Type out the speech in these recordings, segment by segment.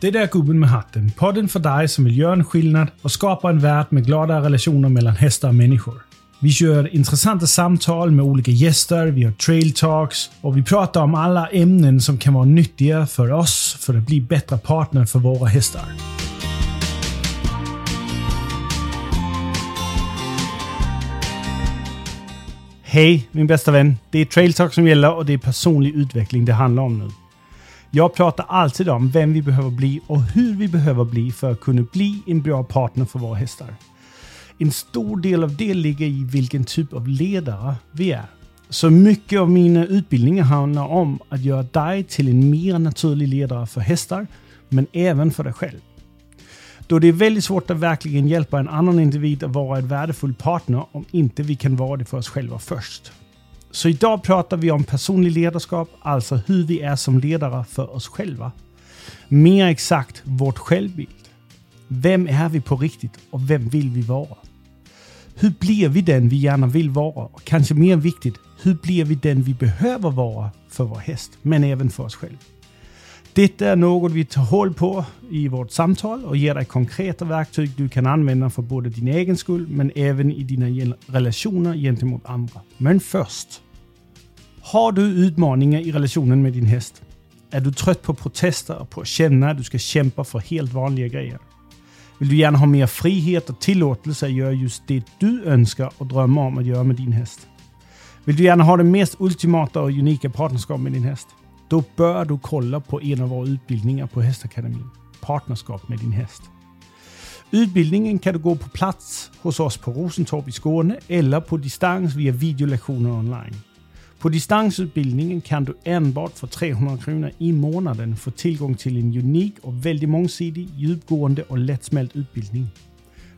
Det där Gubben med hatten. Podden för dig som vill göra en skillnad och skapa en värld med glada relationer mellan hästar och människor. Vi kör intressanta samtal med olika gäster, vi har trail talks och vi pratar om alla ämnen som kan vara nyttiga för oss för att bli bättre partner för våra hästar. Hej min bästa vän. Det är Trail Talk som gäller och det är personlig utveckling det handlar om nu. Jag pratar alltid om vem vi behöver bli och hur vi behöver bli för att kunna bli en bra partner för våra hästar. En stor del av det ligger i vilken typ av ledare vi är. Så mycket av mina utbildningar handlar om att göra dig till en mer naturlig ledare för hästar, men även för dig själv. Då det är väldigt svårt att verkligen hjälpa en annan individ att vara en värdefull partner om inte vi kan vara det för oss själva först. Så idag pratar vi om personlig ledarskap, alltså hur vi är som ledare för oss själva. Mer exakt vårt självbild. Vem är vi på riktigt och vem vill vi vara? Hur blir vi den vi gärna vill vara? Och kanske mer viktigt, hur blir vi den vi behöver vara för vår häst, men även för oss själva? Detta är något vi tar håll på i vårt samtal och ger dig konkreta verktyg du kan använda för både din egen skull men även i dina relationer gentemot andra. Men först. Har du utmaningar i relationen med din häst? Är du trött på protester och på att känna att du ska kämpa för helt vanliga grejer? Vill du gärna ha mer frihet och tillåtelse att göra just det du önskar och drömmer om att göra med din häst? Vill du gärna ha det mest ultimata och unika partnerskap med din häst? Då bör du kolla på en av våra utbildningar på Hästakademin. Partnerskap med din häst. Utbildningen kan du gå på plats hos oss på Rosentorp i Skåne eller på distans via videolektioner online. På distansutbildningen kan du enbart för 300 kronor i månaden få tillgång till en unik och väldigt mångsidig, djupgående och lättsmält utbildning.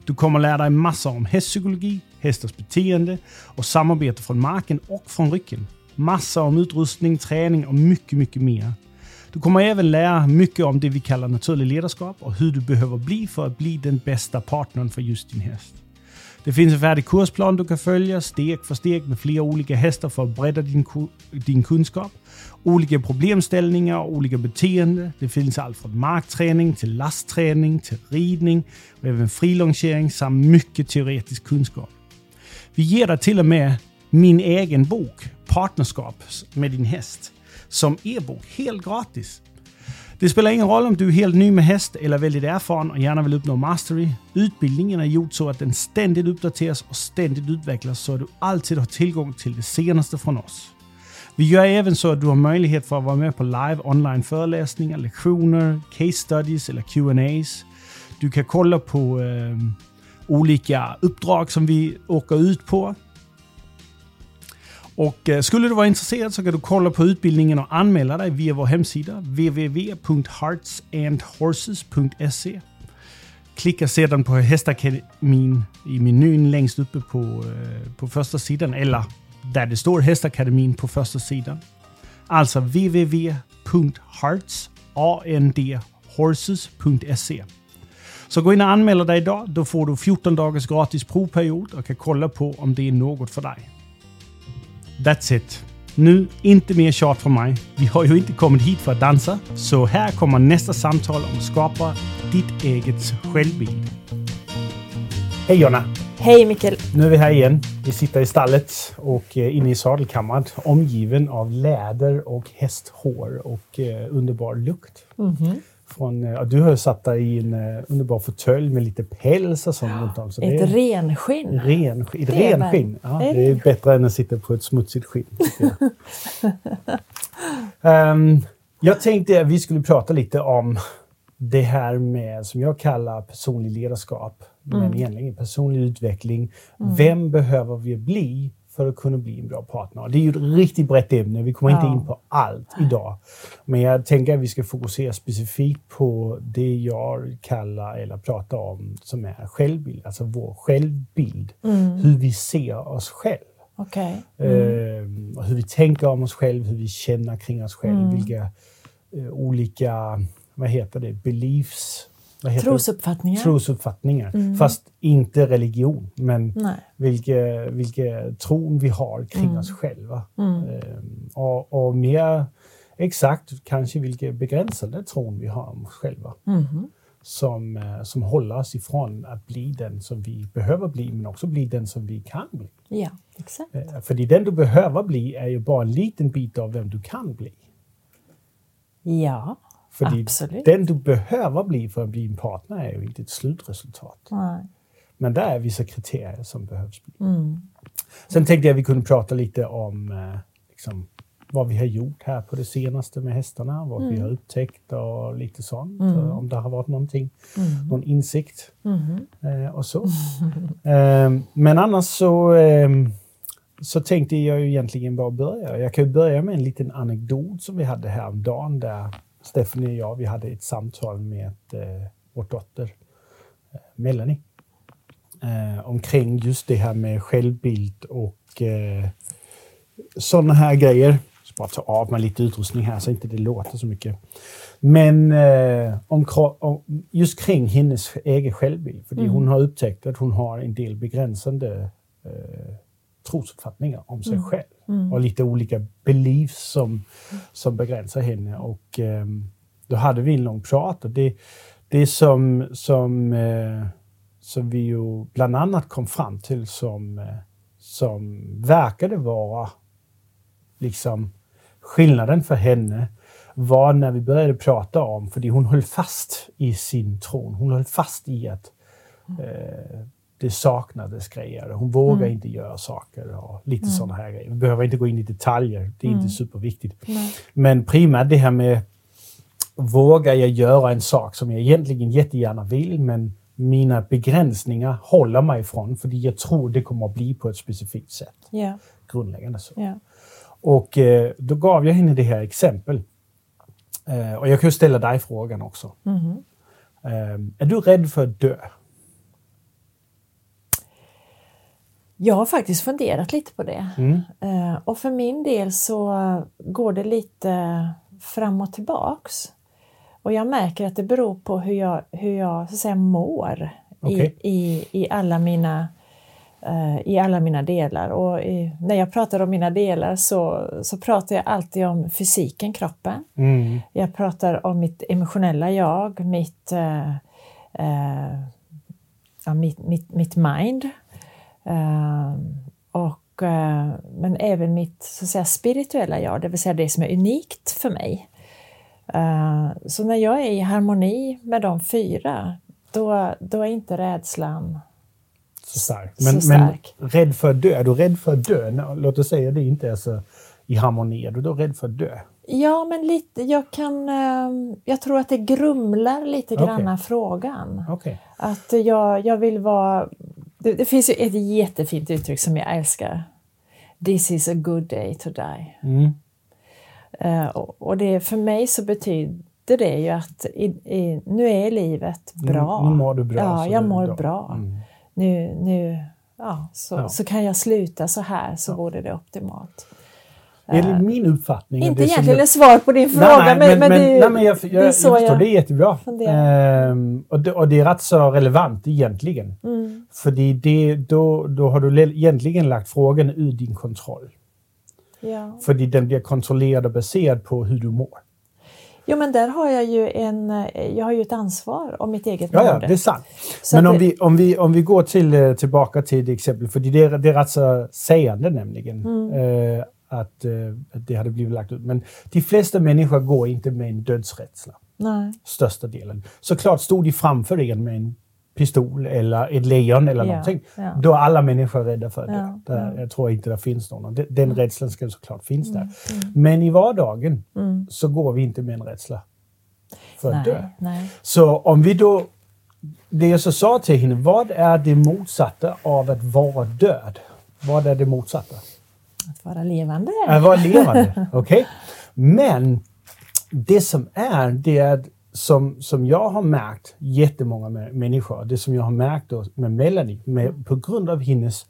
Du kommer lära dig massor om hästpsykologi, hästars beteende och samarbete från marken och från ryggen. Massa om utrustning, träning och mycket, mycket mer. Du kommer även lära mycket om det vi kallar naturlig ledarskap och hur du behöver bli för att bli den bästa partnern för just din häst. Det finns en färdig kursplan du kan följa steg för steg med flera olika hästar för att bredda din, din kunskap. Olika problemställningar och olika beteenden. Det finns allt från markträning till lastträning till ridning och även frilongering samt mycket teoretisk kunskap. Vi ger dig till och med min egen bok Partnerskap med din häst som e-bok helt gratis. Det spelar ingen roll om du är helt ny med häst eller väldigt erfaren och gärna vill uppnå mastery. Utbildningen är gjord så att den ständigt uppdateras och ständigt utvecklas så att du alltid har tillgång till det senaste från oss. Vi gör även så att du har möjlighet för att vara med på live online föreläsningar, lektioner, case studies eller Q&As. Du kan kolla på eh, olika uppdrag som vi åker ut på. Och eh, skulle du vara intresserad så kan du kolla på utbildningen och anmäla dig via vår hemsida www.heartsandhorses.se. Klicka sedan på Hästakademin i menyn längst uppe på, eh, på första sidan eller där det står Hästakademin på första sidan. Alltså www.heartsandhorses.se. Så gå in och anmäl dig idag. Då får du 14 dagars gratis provperiod och kan kolla på om det är något för dig. That's it. Nu, inte mer tjat från mig. Vi har ju inte kommit hit för att dansa, så här kommer nästa samtal om att skapa ditt eget självbild. Hej Jonna! Hej Mikkel! Nu är vi här igen. Vi sitter i stallet och eh, inne i sadelkammaren omgiven av läder och hästhår och eh, underbar lukt. Mm -hmm. Från, ja, du har satt dig i en uh, underbar fåtölj med lite päls och sånt runt om. Så ett det renskinn. Ren, ett det renskinn. Ja, det är bättre än att sitta på ett smutsigt skinn. Jag. um, jag tänkte att vi skulle prata lite om det här med, som jag kallar personlig ledarskap, mm. men egentligen personlig utveckling. Mm. Vem behöver vi bli för att kunna bli en bra partner. Det är ju ett riktigt brett ämne. Vi kommer ja. inte in på allt idag. Men jag tänker att vi ska fokusera specifikt på det jag kallar eller pratar om som är självbild. Alltså vår självbild. Mm. Hur vi ser oss själva. Okay. Mm. Uh, hur vi tänker om oss själva, hur vi känner kring oss själva. Mm. Vilka uh, olika, vad heter det, beliefs Trosuppfattningar. Trosuppfattningar. Mm. Fast inte religion, men vilken vilka tron vi har kring mm. oss själva. Mm. Ehm, och, och, mer exakt kanske vilka begränsade tron vi har om oss själva. Mhm. Som, eh, som håller oss ifrån att bli den som vi behöver bli, men också bli den som vi kan bli. Ja, exakt. Eh, För den du behöver bli är ju bara en liten bit av vem du kan bli. Ja, För Absolut. den du behöver bli för att bli en partner är ju inte ett slutresultat. nej. Men där är vissa kriterier som behövs bli. Mm. Sen tänkte jag vi kunde prata lite om eh, liksom, vad vi har gjort här på det senaste med hästarna, vad vi har upptäckt och lite sånt. eh, Om det har varit någonting, någon insikt Mhm. eh, och så. Eh, men annars så, eh, så tänkte jag ju egentligen bara börja. Jag kan ju börja med en liten anekdot som vi hade häromdagen där Stephanie och jag, vi hade ett samtal med eh, vår dotter eh, Melanie eh, omkring just det här med självbild och eh, sådana här grejer. Jag ska bara ta av mig lite utrustning här så inte det låter så mycket. Men eh, om, om, just kring hennes egen självbild. För hon har upptäckt att hon har en del begränsande eh, trosuppfattningar om sig själv. Och lite olika beliefs som, som begränsar henne. Och ehm, då hade vi en lång prat. Och det, det som, som, eh, som vi ju bland annat kom fram till som, eh, som verkade vara liksom skillnaden för henne var när vi började prata om, för hon höll fast i sin tron. Hon höll fast i att eh, det saknades grejer. Hon vågar inte göra saker och lite sådana här grejer. Vi behöver inte gå in i detaljer, det är inte superviktigt. Men primärt det här med vågar jag göra en sak som jag egentligen jättegärna vill men mina begränsningar håller mig ifrån för jag tror det kommer att bli på ett specifikt sätt. Ja, Grundläggande så. ja. Och eh, då gav jag henne det här exempel. Eh, och jag kan ju ställa dig frågan också. Mhm. Eh, är du rädd för att dö? Jag har faktiskt funderat lite på det. Mm. Eh, och för min del så går det lite fram och tillbaks. Och jag märker att det beror på hur jag, hur jag så att säga, mår Okej. i, i, i, alla mina, eh, i alla mina delar. Och i, när jag pratar om mina delar så, så pratar jag alltid om fysiken, kroppen. Mm. Jag pratar om mitt emotionella jag, mitt, eh, eh, ja, mitt, mitt, mitt mind. Eh, och, eh, men även mitt så att säga, spirituella jag, det vill säga det som är unikt för mig. Eh, så när jag är i harmoni med de fyra, då, då är inte rädslan Så stark. Så Men, stark. men rädd för att dö? Är du rädd för att dö? Låt oss säga det inte är så i harmoni. Är du då rädd för att dö? Ja, men lite, jag kan... eh, Jag tror att det grumlar lite Okej. granna frågan. Okej. Att jag, jag vill vara... Det, det finns ju ett jättefint uttryck som jag älskar. This is a good day to die. Mm. Eh, och, det, för mig så betyder det ju att i, i, nu är livet bra. Nu, nu mår du bra. Ja, jag mår bra. bra. Mm. Nu, nu, ja, så, Ja. så kan jag sluta så här så vore det optimalt. Det är min uppfattning. Inte egentligen ett svar på din fråga, nej, nej, men, men, det, nej, men jag, jag, det är jag så förstår, jag det är jättebra. Ehm, och, det, och det är rätt så relevant egentligen. Mm. För det, då, då har du egentligen lagt frågan ur din kontroll. ja. För den blir kontrollerad och baserad på hur du mår. Jo, men där har jag ju en, eh, jag har ju ett ansvar om mitt eget Ja, ja, mående. det är sant. Så Men om det- vi, om, vi, om vi går till, eh, tillbaka till det exempel, för det är, det är rätt så sägande nämligen. Mm. eh, att, eh, att det hade blivit lagt ut. Men de flesta människor går inte med en dödsrädsla. Nej. Största delen. Såklart stod de framför en med en pistol eller ett lejon eller Ja, någonting. ja. Då är alla människor rädda för det. Ja, Där, ja. Mm, Jag tror inte det finns någon. Den, den rädslan ska såklart finnas där. Men i vardagen så går vi inte med en rädsla för att dö. Nej, nej. Så om vi då... Det jag så sa till henne, vad är det motsatta av att vara död? Vad är det motsatta? Att vara levande. Att vara levande. Okej? Men det som är, det är som, som jag har märkt jättemånga mä- människor, det som jag har märkt då med Melanie, med, på grund av hennes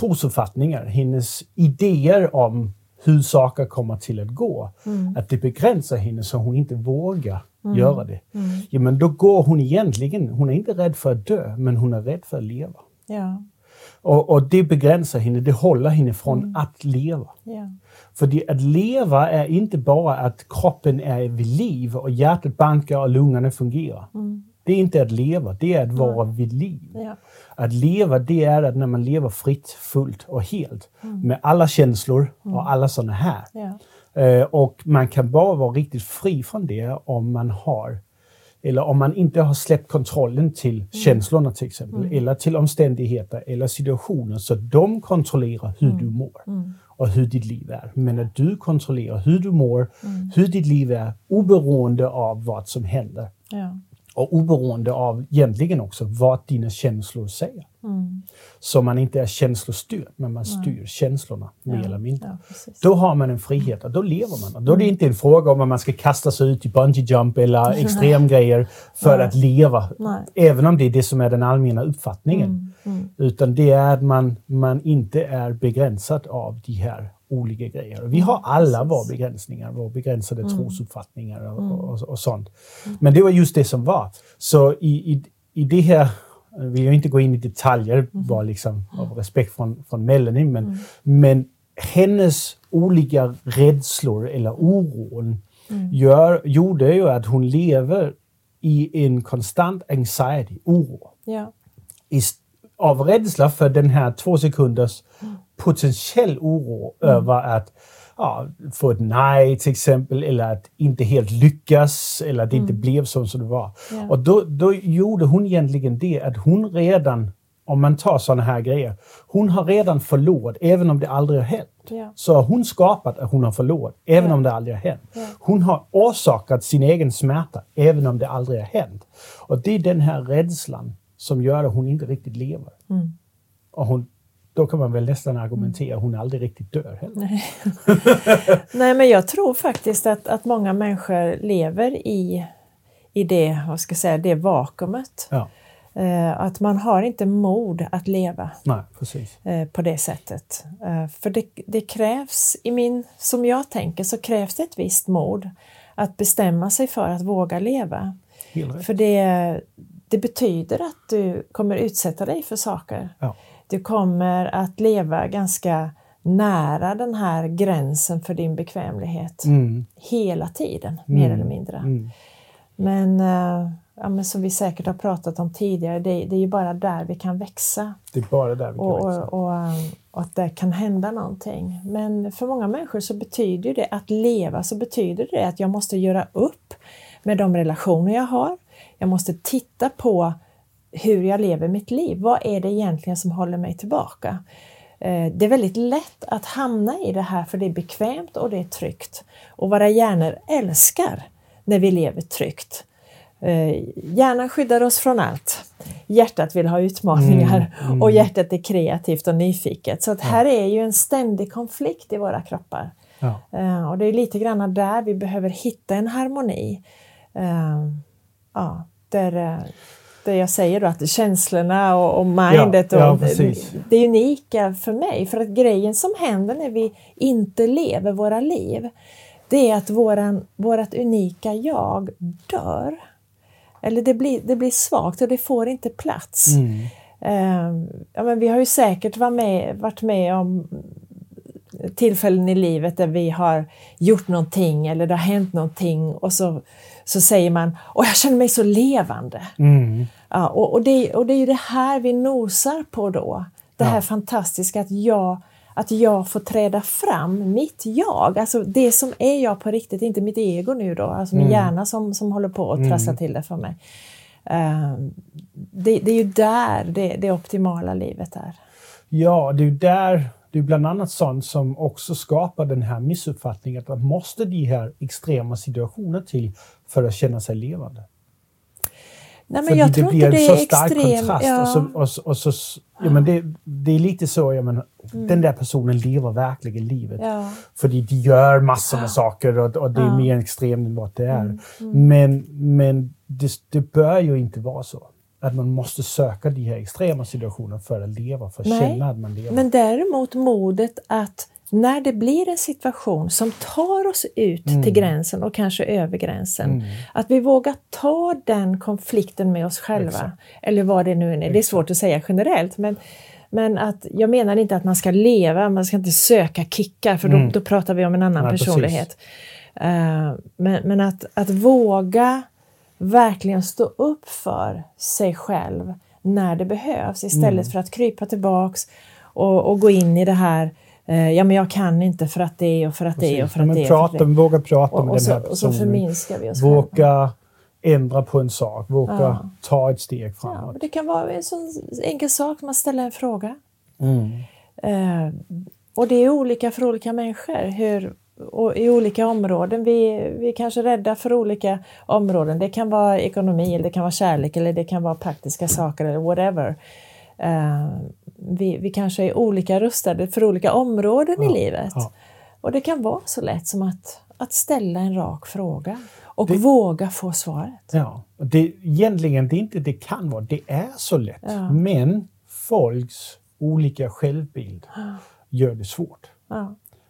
trosuppfattningar, hennes idéer om hur saker kommer till att gå, att det begränsar henne så hon inte vågar göra det. Ja, men då går hon egentligen, hon är inte rädd för att dö, men hon är rädd för att leva. Ja. Och, och det begränsar henne, det håller henne från Mm. att leva. Ja. För att leva är inte bara att kroppen är vid liv och hjärtat bankar och lungorna fungerar. Det är inte att leva, det är att vara vid liv. Ja. Att leva, det är att när man lever fritt, fullt och helt med alla känslor och alla sådana här. Ja. Eh, och man kan bara vara riktigt fri från det om man har eller om man inte har släppt kontrollen till känslorna till exempel, eller till omständigheter eller situationer så de kontrollerar hur du mår och hur ditt liv är. Men att du kontrollerar hur du mår, hur ditt liv är oberoende av vad som händer. Ja. Och oberoende av egentligen också vad dina känslor säger. Mm. Så man inte är känslostyrd, men man styr känslorna mer eller mindre. Ja. Då har man en frihet och då lever man. Och då är det inte en fråga om att man ska kasta sig ut i bungee jump eller extremgrejer för att leva. Nej. Även om det är det som är den allmänna uppfattningen. Utan det är att man, man inte är begränsad av de här olika grejerna. Vi har alla våra begränsningar, våra begränsade trosuppfattningar och, och, och sånt. Men det var just det som var. Så i, i, i det här jag vill jag inte gå in i detaljer, bara liksom av respekt från, från Melanie, men, men hennes olika rädslor eller oron gör, gjorde ju att hon lever i en konstant anxiety, oro. Ja. I, av rädsla för den här två sekunders potentiell oro över att ja, få ett nej till exempel, eller att inte helt lyckas, eller att det inte blev så som det var. Ja. Och då, då gjorde hon egentligen det att hon redan, om man tar sådana här grejer, hon har redan förlorat, även om det aldrig har hänt. Ja. Så har hon skapat att hon har förlorat, även Ja. om det aldrig har hänt. Hon har orsakat sin egen smärta, även om det aldrig har hänt. Och det är den här rädslan som gör att hon inte riktigt lever. Mm. Och hon, då kan man väl nästan argumentera att hon aldrig riktigt dör heller. Nej. Nej, men jag tror faktiskt att, att många människor lever i, i det, vad ska jag säga, det vakuumet. Ja, Eh, att man har inte mod att leva nej, precis. eh, på det sättet. Eh, för det, det krävs, i min, som jag tänker, så krävs det ett visst mod att bestämma sig för att våga leva. För det, det betyder att du kommer utsätta dig för saker. Ja. Du kommer att leva ganska nära den här gränsen för din bekvämlighet Mm, hela tiden, mer Mm. eller mindre. mm, Men, eh, ja, men som vi säkert har pratat om tidigare, det, det är ju bara där vi kan växa det är bara där vi kan och, växa. och, och, eh, och att det kan hända någonting. Men för många människor så betyder det att leva, så betyder det att jag måste göra upp med de relationer jag har. Jag måste titta på hur jag lever mitt liv. Vad är det egentligen som håller mig tillbaka? Eh, Det är väldigt lätt att hamna i det här för det är bekvämt och det är tryggt. Och våra hjärnor älskar när vi lever tryggt. Eh, Hjärnan skyddar oss från allt. Hjärtat vill ha utmaningar och hjärtat är kreativt och nyfiket. Så att här är ju en ständig konflikt i våra kroppar. Ja. Eh, och det är lite grann där vi behöver hitta en harmoni. Ja, där, där jag säger då att känslorna och, och mindet Ja, ja, och det, det är unika för mig. För att grejen som händer när vi inte lever våra liv, det är att våran, vårat unika jag dör. Eller det blir, det blir svagt och det får inte plats. Mm. Eh, ja, men vi har ju säkert varit med, varit med om tillfällen i livet där vi har gjort någonting eller det har hänt någonting och så, så säger man Åh, jag känner mig så levande. Mm. Ja, och, och, det, och det är ju det här vi nosar på då. Det här Ja. fantastiska att jag, att jag får träda fram, mitt jag, alltså det som är jag på riktigt, inte mitt ego nu då, alltså min hjärna som, som håller på att trassla till det för mig. Ehm, det, det är ju där det, det optimala livet är. Ja, det är ju där, det är bland annat sånt som också skapar den här missuppfattningen att man måste de här extrema situationer till för att känna sig levande. Nej, men jag det tror blir inte det en är så stark extrem... kontrast. Ja. Och så, och, så- och så, ja, men det, det är lite så, jag menar, den där personen lever verkligen livet. Mm. Ja. För de gör massor med saker och, och det är Ja. Mm, mer extremt än vad det är. Men, men det, det bör ju inte vara så. Att man måste söka de här extrema situationerna för att leva, för att Nej, känna att man lever. Men däremot modet att när det blir en situation som tar oss ut Mm. till gränsen och kanske över gränsen, att vi vågar ta den konflikten med oss själva. Exakt. Eller vad det nu är. Det är svårt att säga generellt, men, Men att, jag menar inte att man ska leva, man ska inte söka kickar för då, Mm. då pratar vi om en annan precis. personlighet. Eh, men men att, att våga verkligen stå upp för sig själv när det behövs istället Mm. för att krypa tillbaks och, och gå in i det här ja men jag kan inte för att det och för att det och för Ja, att men det. och för att prata, det. våga prata Och, med och, den så, här och så personen. förminskar vi oss själva. Våga ändra på en sak, våga Ja. ta ett steg Ja, framåt. men det kan vara en sån enkel sak som att ställa en fråga. Mm. Eh, och det är olika för olika människor. Hur, och I olika områden. Vi, vi är kanske rädda för olika områden. Det kan vara ekonomi, eller det kan vara kärlek eller det kan vara praktiska saker eller whatever. Eh, vi, vi kanske är olika rustade för olika områden i Ja, livet. ja. Och det kan vara så lätt som att, att ställa en rak fråga och Det- våga få svaret. Ja, det, egentligen det är inte det kan vara, det är så lätt. Ja. Men folks olika självbild gör det svårt.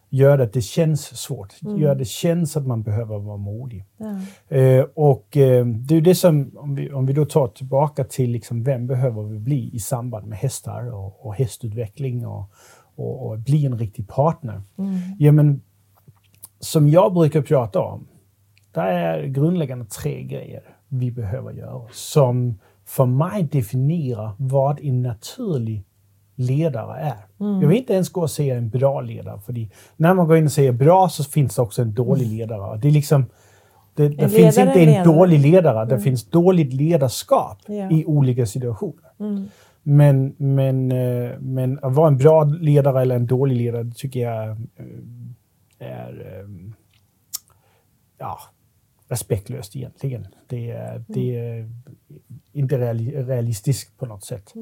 Gör att det känns svårt. Mm. Gör att det känns att man behöver vara modig. ja, Eh, och eh, det är det som, om vi, om vi då tar tillbaka till liksom, vem behöver vi bli i samband med hästar och, och hästutveckling och, och, och bli en riktig partner. mm, Ja, men, som jag brukar prata om, det är grundläggande tre grejer vi behöver göra som för mig definierar vad en naturlig ledare är. Mm. Jag vill inte ens gå och säga en bra ledare, för när man går in och säger bra så finns det också en dålig ledare. Det, är liksom, det, det finns inte en ledare. dålig ledare, det finns dåligt ledarskap Ja. i olika situationer. mm, Men, men, eh, men att vara en bra ledare eller en dålig ledare, tycker jag eh, är eh, ja, respektlöst egentligen. Det är, det är inte reali- realistiskt på något sätt.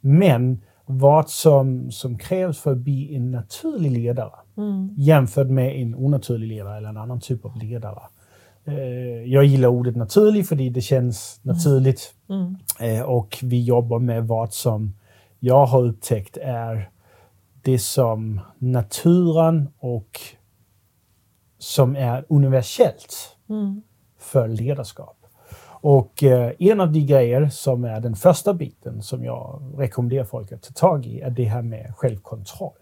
Men vad som, som krävs för att bli en naturlig ledare mm, jämfört med en onaturlig ledare eller en annan typ av ledare. Eh, jag gillar ordet naturlig för det känns naturligt. mm, Eh, och vi jobbar med vad som jag har upptäckt är det som naturen och som är universellt mm, för ledarskap. Och eh, en av de grejer som är den första biten som jag rekommenderar folk att ta tag i är det här med självkontroll.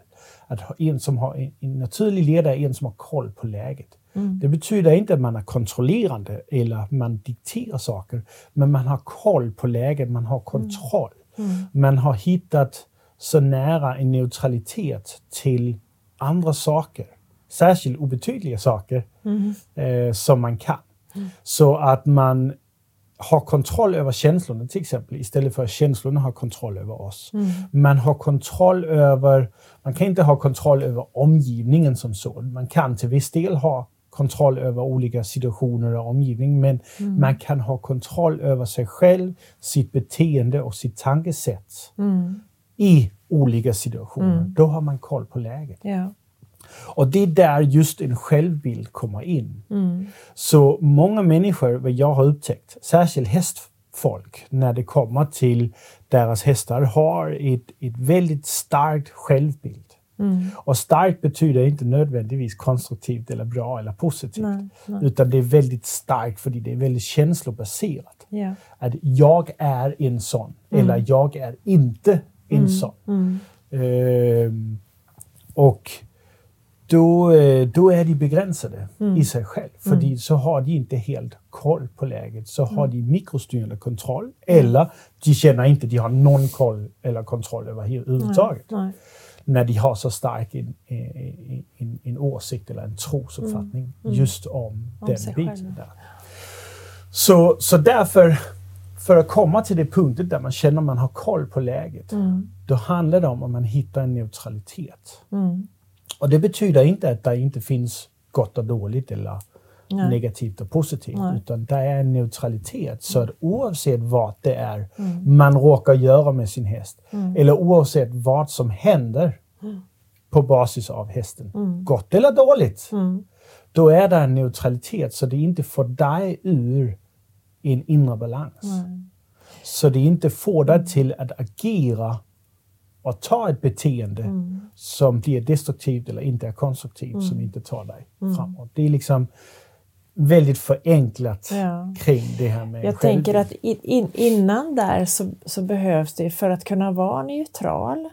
Att ha en som har en, en naturlig ledare är en som har koll på läget. mm. Det betyder inte att man är kontrollerande eller man dikterar saker, men man har koll på läget, man har kontroll. Mm. Man har hittat så nära en neutralitet till andra saker, särskilt obetydliga saker, Mm. eh, som man kan. Så att man har kontroll över känslorna till exempel, istället för att känslorna har kontroll över oss. Mm. Man har kontroll över, man kan inte ha kontroll över omgivningen som så. Man kan till viss del ha kontroll över olika situationer och omgivning, men man kan ha kontroll över sig själv, sitt beteende och sitt tankesätt Mm. i olika situationer. Mm. Då har man koll på läget. Ja. Och det är där just en självbild kommer in. Mm. Så många människor, vad jag har upptäckt, särskilt hästfolk, när det kommer till deras hästar, har ett, ett väldigt starkt självbild. Mm. Och starkt betyder inte nödvändigtvis konstruktivt eller bra eller positivt. Nej, nej. Utan det är väldigt starkt för det är väldigt känslobaserat. Ja. Att jag är en sån, eller jag är inte en sån. Mm. Ehm, och då, eh, då är de begränsade i sig själv. För så har de inte helt koll på läget. Så har de mikrostyrande kontroll. Eller de känner inte att de har någon koll eller kontroll överhuvudtaget. Nej. När de har så stark en, en, en, en åsikt eller en trosuppfattning just om, Om den biten. själva. Där. Så, så därför, för att komma till det punktet där man känner att man har koll på läget, Mm. då handlar det om att man hittar en neutralitet. Mm. Och det betyder inte att det inte finns gott och dåligt eller Nej. negativt och positivt, Nej. utan det är en neutralitet. Så att oavsett vad det är Mm. man råkar göra med sin häst, eller oavsett vad som händer på basis av hästen, gott eller dåligt, Mm. då är det en neutralitet så det inte får dig ur en inre balans. Så det inte får dig till att agera och ta ett beteende Mm. som blir destruktivt eller inte är konstruktivt, som inte tar dig framåt. Det är liksom väldigt förenklat Ja. kring det här med Jag självbild. tänker att in, in, innan där så, så behövs det för att kunna vara neutral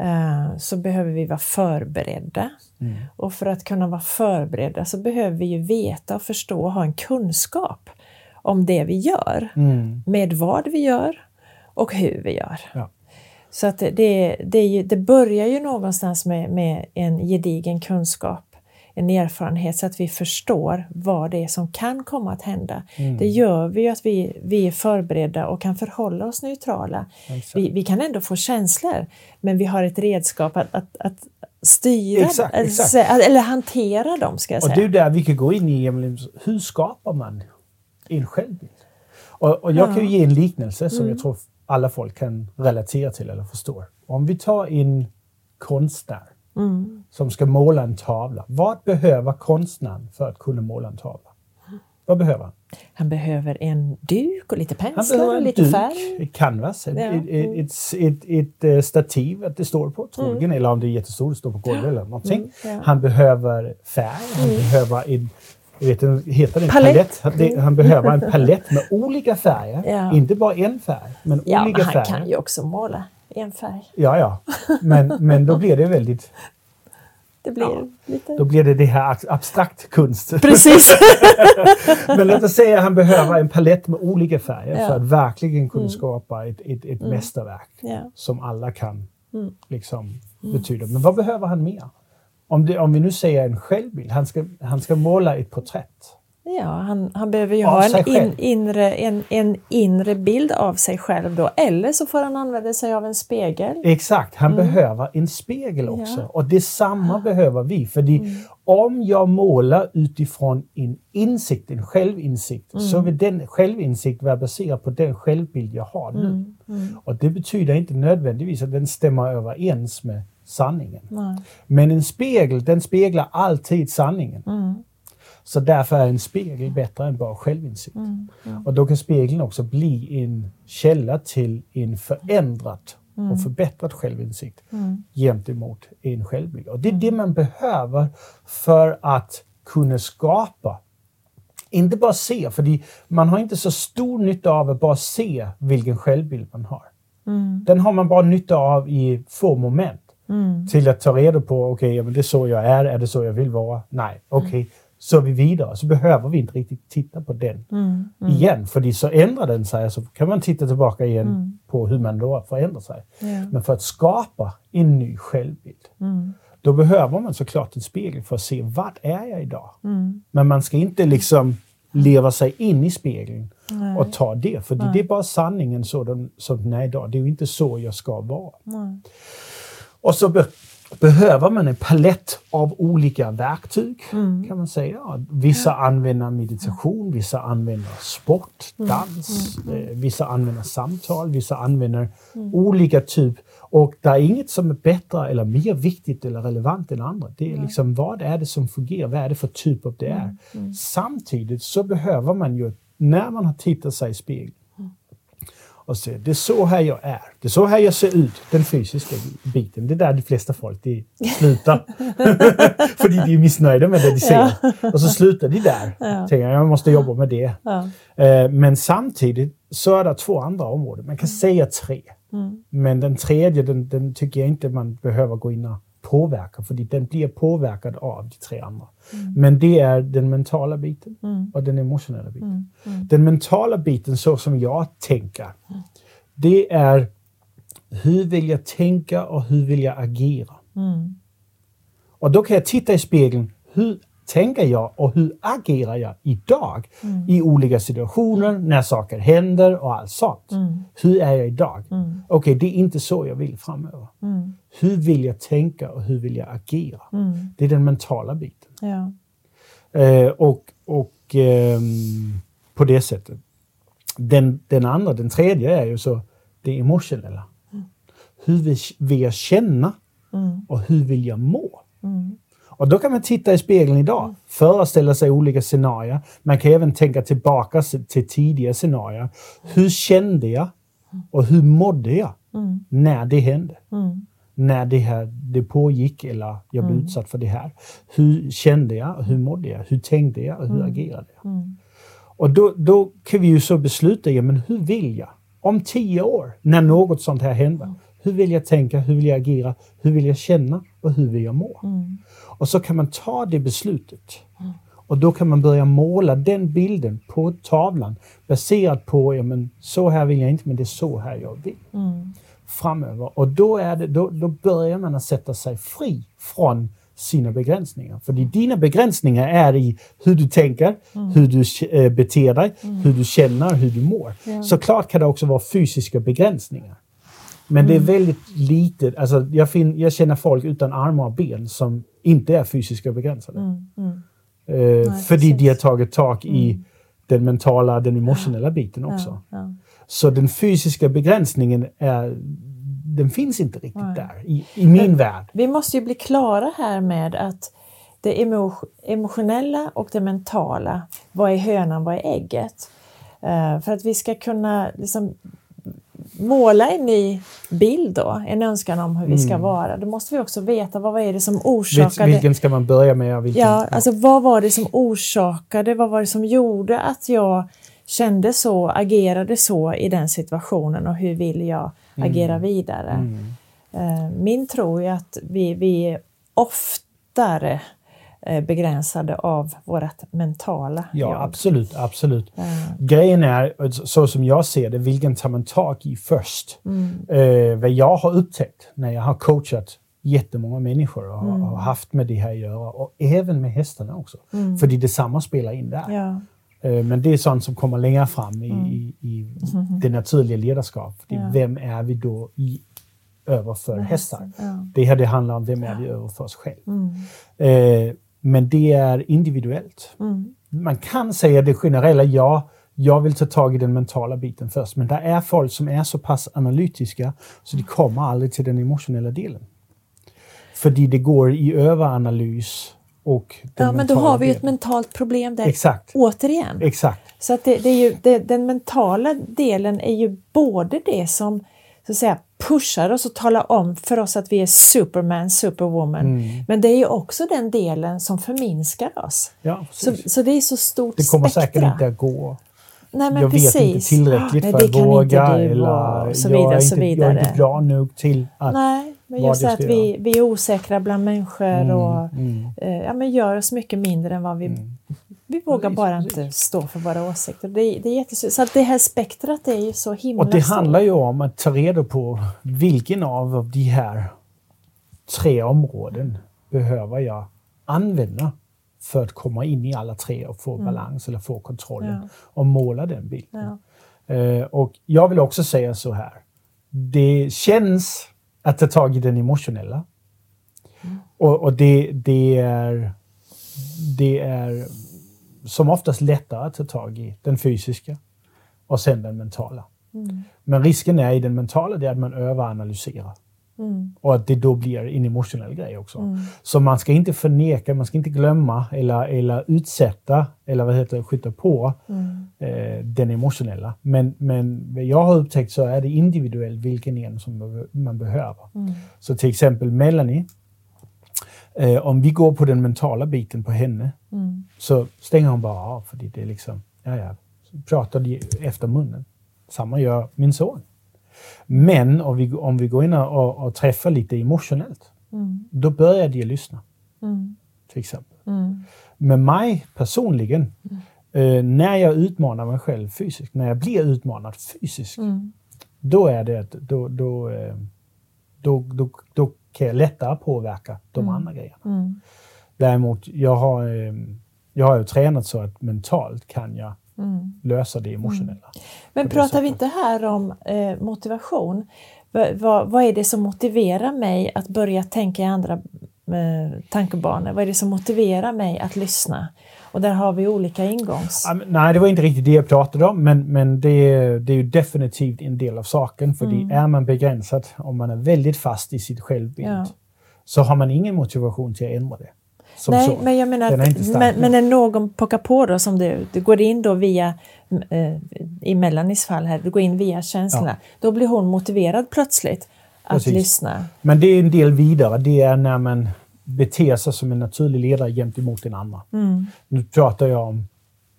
eh, så behöver vi vara förberedda. Mm. Och för att kunna vara förberedda så behöver vi ju veta och förstå och ha en kunskap om det vi gör. Mm. Med vad vi gör och hur vi gör. Ja. Så att det, det, det börjar ju någonstans med, med en gedigen kunskap, en erfarenhet så att vi förstår vad det är som kan komma att hända. Mm. Det gör vi ju att vi, vi är förberedda och kan förhålla oss neutrala. Exakt. Vi, vi kan ändå få känslor, men vi har ett redskap att, att, att styra Exakt, eller exakt. eller hantera dem ska jag Och säga. det är där vi kan gå in i, hur skapar man en självbild? Och, och jag kan ju ge en liknelse som jag tror alla folk kan relatera till eller förstår. Om vi tar en konstnär Mm. som ska måla en tavla. Vad behöver konstnären för att kunna måla en tavla? Vad behöver han? Han behöver en duk och lite penslar och lite duk, färg. ett canvas, ett, Ja. ett, ett, ett, ett stativ att det står på troligen, eller om det är jättestort, det står på golvet eller någonting. Mm, ja. Han behöver färg, han behöver en vet inte, heter det Palett. palett? Han behöver en palett med olika färger. Ja. Inte bara en färg, men Ja, olika men han färger. kan ju också måla en färg. Ja, ja. Men, men då blir det väldigt... Det blir Ja. lite... Då blir det det här ab- abstrakt konst. Precis! Men låt oss säga att han behöver en palett med olika färger Ja. Mm. för att verkligen kunna skapa ett, ett, ett mästerverk ja. som alla kan Mm. liksom, betyda. Men vad behöver han mer? Om, det, om vi nu säger en självbild, han ska, han ska måla ett porträtt. ja, han, han behöver ju Av ha en, in, inre, en, en inre bild av sig själv då. Eller så får han använda sig av en spegel. Exakt, han behöver en spegel också. Mm. Ja. Mm. Och detsamma behöver vi. För om jag målar utifrån en insikt, en självinsikt, så Mm. vill den självinsikt vara baserad på den självbild jag har nu. Mm. Och det betyder inte nödvändigtvis att den stämmer överens med sanningen. Nej. Men en spegel, den speglar alltid sanningen. Mm. Så därför är en spegel bättre än bara självinsikt. Mm. Och då kan spegeln också bli en källa till en förändrad och förbättrad självinsikt Mm. gentemot en självbild. Och det är det man behöver för att kunna skapa. Inte bara se, för man har inte så stor nytta av att bara se vilken självbild man har. Mm. Den har man bara nytta av i få moment. Mm. Till att ta reda på, okej, ja, men det är så jag är, är det så jag vill vara? Nej, okej. Så är vi vidare, så behöver vi inte riktigt titta på den Mm. igen. För så ändrar den sig, så kan man titta tillbaka igen Mm. på hur man då förändrar sig. Ja. Men för att skapa en ny självbild, Mm. då behöver man såklart en spegel för att se vad är jag idag? Mm. Men man ska inte liksom leva sig in i spegeln Nej. och ta det. För det är bara sanningen sådan som den är idag. Det är ju inte så jag ska vara. Nej. Och så be behöver man en palett av olika verktyg Mm. kan man säga. Vissa använder meditation, vissa använder sport, Mm. dans, eh, vissa använder samtal, vissa använder Mm. olika typ. Och det är inget som är bättre eller mer viktigt eller relevant än andra. Det är liksom vad är det som fungerar? Vad är det för typ av det är? Mm. Samtidigt så behöver man ju, när man har tittat sig i spegeln, och se, det är så här jag är. Det är så här jag ser ut, den fysiska biten. Det är där de flesta folk de slutar. För de är missnöjda med det de ser. Och så slutar de där. Ja. Tänker jag måste jobba med det. Ja. Eh, Men samtidigt så är det två andra områden. Man kan säga tre. Mm. Men den tredje, den, den tycker jag inte man behöver gå in och påverka. För den blir påverkad av de tre andra. Men det är den mentala biten Mm. och den emotionella biten. Mm. Mm. Den mentala biten, så som jag tänker, det är hur vill jag tänka och hur vill jag agera? Mm. Och då kan jag titta i spegeln, hur tänker jag och hur agerar jag idag Mm. i olika situationer, när saker händer och allt sånt. Mm. Hur är jag idag? Mm. Okej, det är inte så jag vill framöver. Mm. Hur vill jag tänka och hur vill jag agera? Mm. Det är den mentala biten. Ja. Eh, och och ehm, på det sättet. Den, den andra, den tredje är ju så det emotionella. Hur vill, vill jag känna Mm. och hur vill jag må? Mm. Och då kan man titta i spegeln idag, föreställa sig olika scenarier. Man kan även tänka tillbaka till tidigare scenarier. Hur kände jag och hur mådde jag Mm. när det hände? Mm. När det här det pågick eller jag blev utsatt för det här. Hur kände jag hur mådde jag? Hur tänkte jag och hur agerade jag? Mm. Och då, då kan vi ju så besluta, ja men hur vill jag? Om tio år, när något sånt här händer, Hur vill jag tänka? Hur vill jag agera? Hur vill jag känna? Och hur vill jag må? Mm. Och så kan man ta det beslutet. Och då kan man börja måla den bilden på tavlan baserat på, ja men så här vill jag inte, men det är så här jag vill. Mm. Framöver. Och då, är det, då, då börjar man att sätta sig fri från sina begränsningar. För dina begränsningar är i hur du tänker, hur du eh, beter dig, hur du känner, hur du mår. Ja. Såklart kan det också vara fysiska begränsningar. Men det är väldigt litet. Alltså jag, fin, jag känner folk utan armar och ben som inte är fysiska begränsade. Mm. Mm. Eh, precis. de har tagit tag i den mentala, den emotionella biten också. Ja, ja. Så den fysiska begränsningen är, den finns inte riktigt Nej. där i, i min värld. Vi måste ju bli klara här med att det emo emotionella och det mentala, vad är hönan, vad är ägget? Eh, för att vi ska kunna liksom måla en ny bild då, en önskan om hur vi ska vara, då måste vi också veta vad är det som orsakade vilken ska man börja med? Vilken, Ja, alltså vad var det som orsakade, vad var det som gjorde att jag kände så, agerade så i den situationen och hur vill jag agera vidare? Mm. Eh, Min tro är att vi, vi oftare begränsade av vårt mentala Ja, jag. absolut, absolut. Eh, Grejen är, så som jag ser det, vilken tar man tag i först? Mm. Eh, vad jag har upptäckt när jag har coachat jättemånga människor och Mm. har, haft med det här att göra och även med hästarna också. För det är detsamma spelar in där. Ja, Eh, Men det är sånt som kommer längre fram i, i, i det naturliga ledarskapet. Mm. Ja. Vem är vi då i, över för hästar? ja. Det här det handlar om vem är vi över för oss själv. Mm. Eh, men det är individuellt. Mm. Man kan säga det generella, ja, jag vill ta tag i den mentala biten först. Men det är folk som är så pass analytiska så de kommer aldrig till den emotionella delen. För det går i överanalys och den ja, men då har vi ju ett mentalt problem där Exakt, återigen. exakt. Så att det, det är ju, det, den mentala delen är ju både det som så att säga, pushar oss och talar om för oss att vi är superman, superwoman. Mm. Men det är ju också den delen som förminskar oss. Ja, Så, så det är så stort det kommer spektra. säkert inte att gå. Nej, jag precis. vet inte tillräckligt Nej, för att våga. eller så jag, är så inte, jag är inte bra nog till att... Nej, men just att vi, vi är osäkra bland människor Mm, och mm. eh, ja, men gör oss mycket mindre än vad vi... Vi vågar bara precis. inte stå för våra åsikter. Det, är- det är jättesvårt. Så att det här spektrat är ju så himla Och det stort. handlar ju om att ta reda på vilken av de här tre områden behöver jag använda för att komma in i alla tre och få balans eller få kontrollen Mm. Ja. och måla den bilden. Ja. Eh, och jag vill också säga så här. Det känns att ta tag i den emotionella. Mm. Och, och det, det, är, det är som oftast lättare att ta tag i den fysiska och sen den mentala. Mm. Men risken är i den mentala det är att man överanalyserar. Mm. Och att det då blir en emotionell grej också. Mm. Så man ska inte förneka, man ska inte glömma eller, eller utsätta eller vad heter det, skjuta på Mm. eh, den emotionella. Men, men vad jag har upptäckt så är det individuellt vilken en som man behöver. Mm. Så till exempel Melanie, eh, om vi går på den mentala biten på henne Mm. så stänger hon bara av för det är liksom, ja ja, pratar de efter munnen. Samma gör min son. Men om vi, om vi går in och, och träffar lite emotionellt, Mm. då börjar de lyssna. Mm. Till exempel. Mm. Med mig personligen, eh, när jag utmanar mig själv fysiskt, när jag blir utmanad fysiskt, Mm. då är det att då, då, eh, då, då, då kan jag lättare påverka de andra grejerna. Mm. Däremot, jag har, eh, jag har ju tränat så att mentalt kan jag Mm. lösa det emotionella. Men det pratar sättet. vi inte här om eh, motivation? Va, va, vad är det som motiverar mig att börja tänka i andra eh, tankebanor? Vad är det som motiverar mig att lyssna? Och där har vi olika ingångs... Ja, men Nej, det var inte riktigt det jag pratade om, men, men det, är- det är ju definitivt en del av saken. För Mm. är man begränsad, om man är väldigt fast i sitt självbild, Ja. så har man ingen motivation till att ändra det. Som Nej, så. men jag menar att, men, men när någon pockar på då som du, du går in då via, eh, i Melanis fall här, du går in via känslorna, då blir hon motiverad plötsligt att Precis. lyssna. Men det är en del vidare. Det är när man beter sig som en naturlig ledare gentemot den andra. Mm. Nu pratar jag om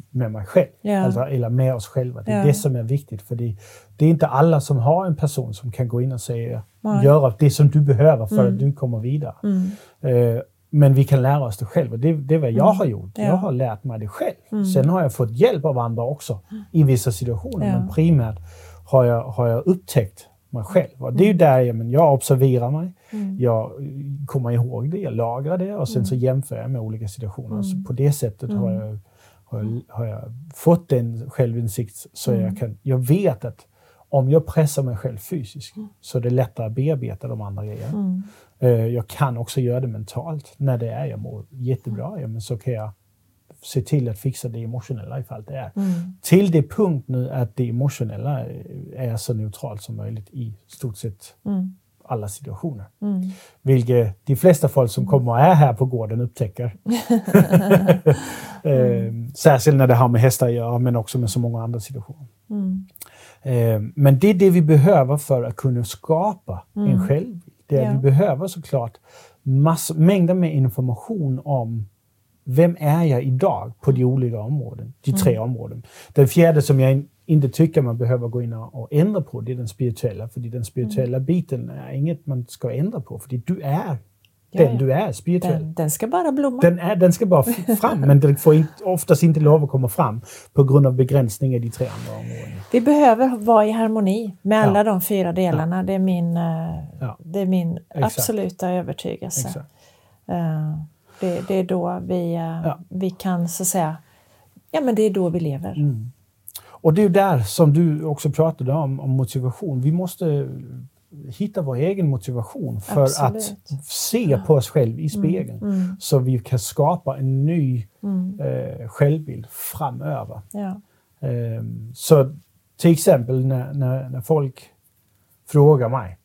med mig själv. Ja. Alltså, eller med oss själva. Det är Ja. det som är viktigt. För det, det är inte alla som har en person som kan gå in och säga, Nej. göra det som du behöver för Mm. att du kommer vidare. Mm. Eh, men vi kan lära oss det själva. Det, det är vad jag har gjort. Ja. Jag har lärt mig det själv. Mm. Sen har jag fått hjälp av andra också i vissa situationer. Men primärt har jag, har jag upptäckt mig själv. Och det är Mm. ju där jag, men jag observerar mig. Jag eh, kommer ihåg det, jag lagrar det och sen Mm. så jämför jag med olika situationer. Så på det sättet har, jag, har, jag, har jag fått den självinsikt så Mm. jag kan, jag vet att om jag pressar mig själv fysiskt så är det lättare att bearbeta de andra grejerna. Mm. Eh, Jag kan också göra det mentalt. När det är jag mår jättebra, ja, men så kan jag se till att fixa det emotionella ifall det är. Mm. Till det punkt nu att det emotionella är så neutralt som möjligt i stort sett Mm. Alla situationer. Mm. Vilket de flesta folk som kommer och är här på gården upptäcker. eh, särskilt när det har med hästar att göra, men också med så många andra situationer. Mm. Eh, men det är det vi behöver för att kunna skapa en självbild. Det är Ja. Vi behöver såklart massor, mängder med information om vem är jag idag på de olika områden, de tre områden. Den fjärde som jag inte tycker man behöver gå in och, ändra på, det är den spirituella. För den spirituella biten är inget man ska ändra på, för du är den ja. du är spirituell. Den, den ska bara blomma. Den, är, den ska bara fram, men den får inte, oftast inte lov att komma fram på grund av begränsningar i de tre andra områdena. Vi behöver vara i harmoni med alla Ja. de fyra delarna. Det är min, eh, det är min Exakt. absoluta övertygelse. Exakt. Eh, Det, det är då vi, eh, vi kan så att säga, ja men det är då vi lever. Mm. Och det är ju där som du också pratade om, om motivation. Vi måste hitta vår egen motivation för Absolut. att se på oss själva i spegeln. Mm. Så vi kan skapa en ny Mm. eh, självbild framöver. Ja. Ehm, så till exempel när, när, när folk frågar mig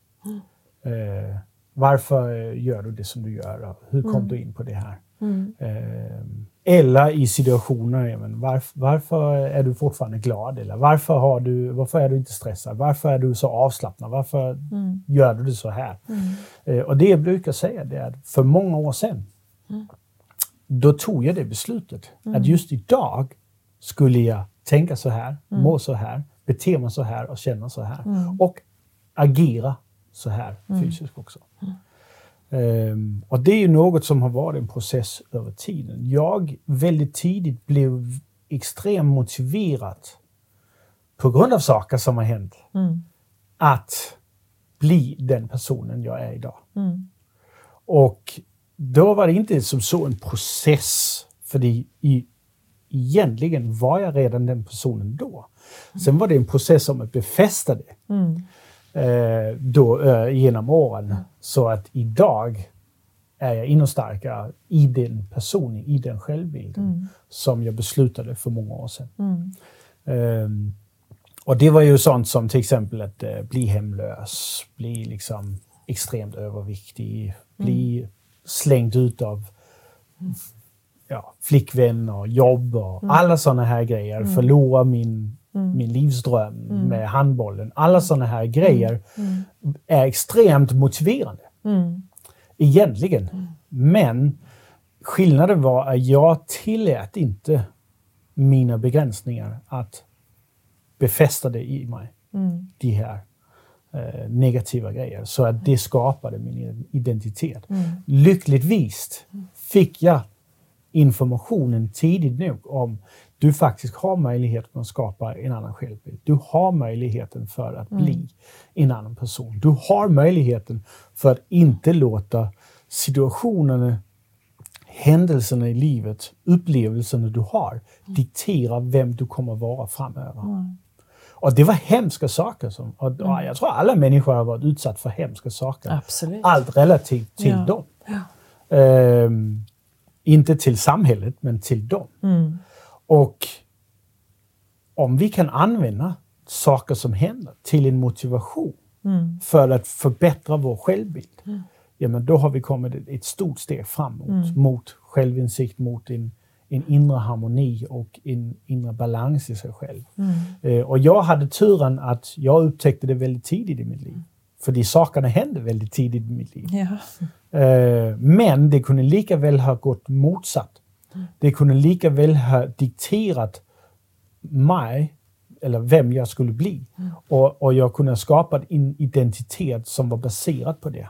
eh, varför eh, gör du det som du gör? Hur kom du in på det här? Mm. Ehm, eller i situationer, men varför, varför är du fortfarande glad? Eller varför, har du, varför är du inte stressad? Varför är du så avslappnad? Varför Mm. gör du det så här? Mm. Eh, och det jag brukar säga det är att för många år sedan, Mm. då tog jag det beslutet att just idag skulle jag tänka så här, Mm. må så här, bete mig så här och känna så här. Mm. Och agera så här fysiskt också. Ehm, och det är ju något som har varit en process över tiden. Jag väldigt tidigt blev extremt motiverad på grund av saker som har hänt Mm. att bli den personen jag är idag. Mm. Och då var det inte som så en process, för i, egentligen var jag redan den personen då. Sen var det en process om att befästa det Mm. Eh, då, eh, genom åren. Så att idag är jag ännu starkare i den personen, i den självbilden Mm. som jag beslutade för många år sedan. Mm. Ehm, och det var ju sånt som till exempel att eh, bli hemlös, bli liksom extremt överviktig, bli slängd ut av ja, flickvän och jobb och alla sådana här grejer. Förlora min, min livsdröm med handbollen. Alla sådana här grejer är extremt motiverande. Mm. Egentligen. Men skillnaden var att jag tillät inte mina begränsningar att befästa det i mig. Mm. De här eh, negativa grejer. Så att det skapade min identitet. Lyckligtvis fick jag informationen tidigt nog om du faktiskt har möjligheten att skapa en annan självbild. Du har möjligheten för att bli en annan person. Du har möjligheten för att inte låta situationerna, händelserna i livet, upplevelserna du har diktera vem du kommer vara framöver. Och det var hemska saker. Som, och, och jag tror alla människor har varit utsatta för hemska saker. Absolut. Allt relativt till Ja. dem. Ehm, inte till samhället, men till dem. Mm. Och om vi kan använda saker som händer till en motivation Mm. för att förbättra vår självbild, ja, men då har vi kommit ett, stort steg framåt mot självinsikt, mot en, en inre harmoni och en inre balans i sig själv. Eh, och jag hade turen att jag upptäckte det väldigt tidigt i mitt liv. För de sakerna hände väldigt tidigt i mitt liv. Ja. Eh, men det kunde lika väl ha gått motsatt. Det kunde lika väl ha dikterat mig, eller vem jag skulle bli. Och, och jag kunde skapa en identitet som var baserad på det.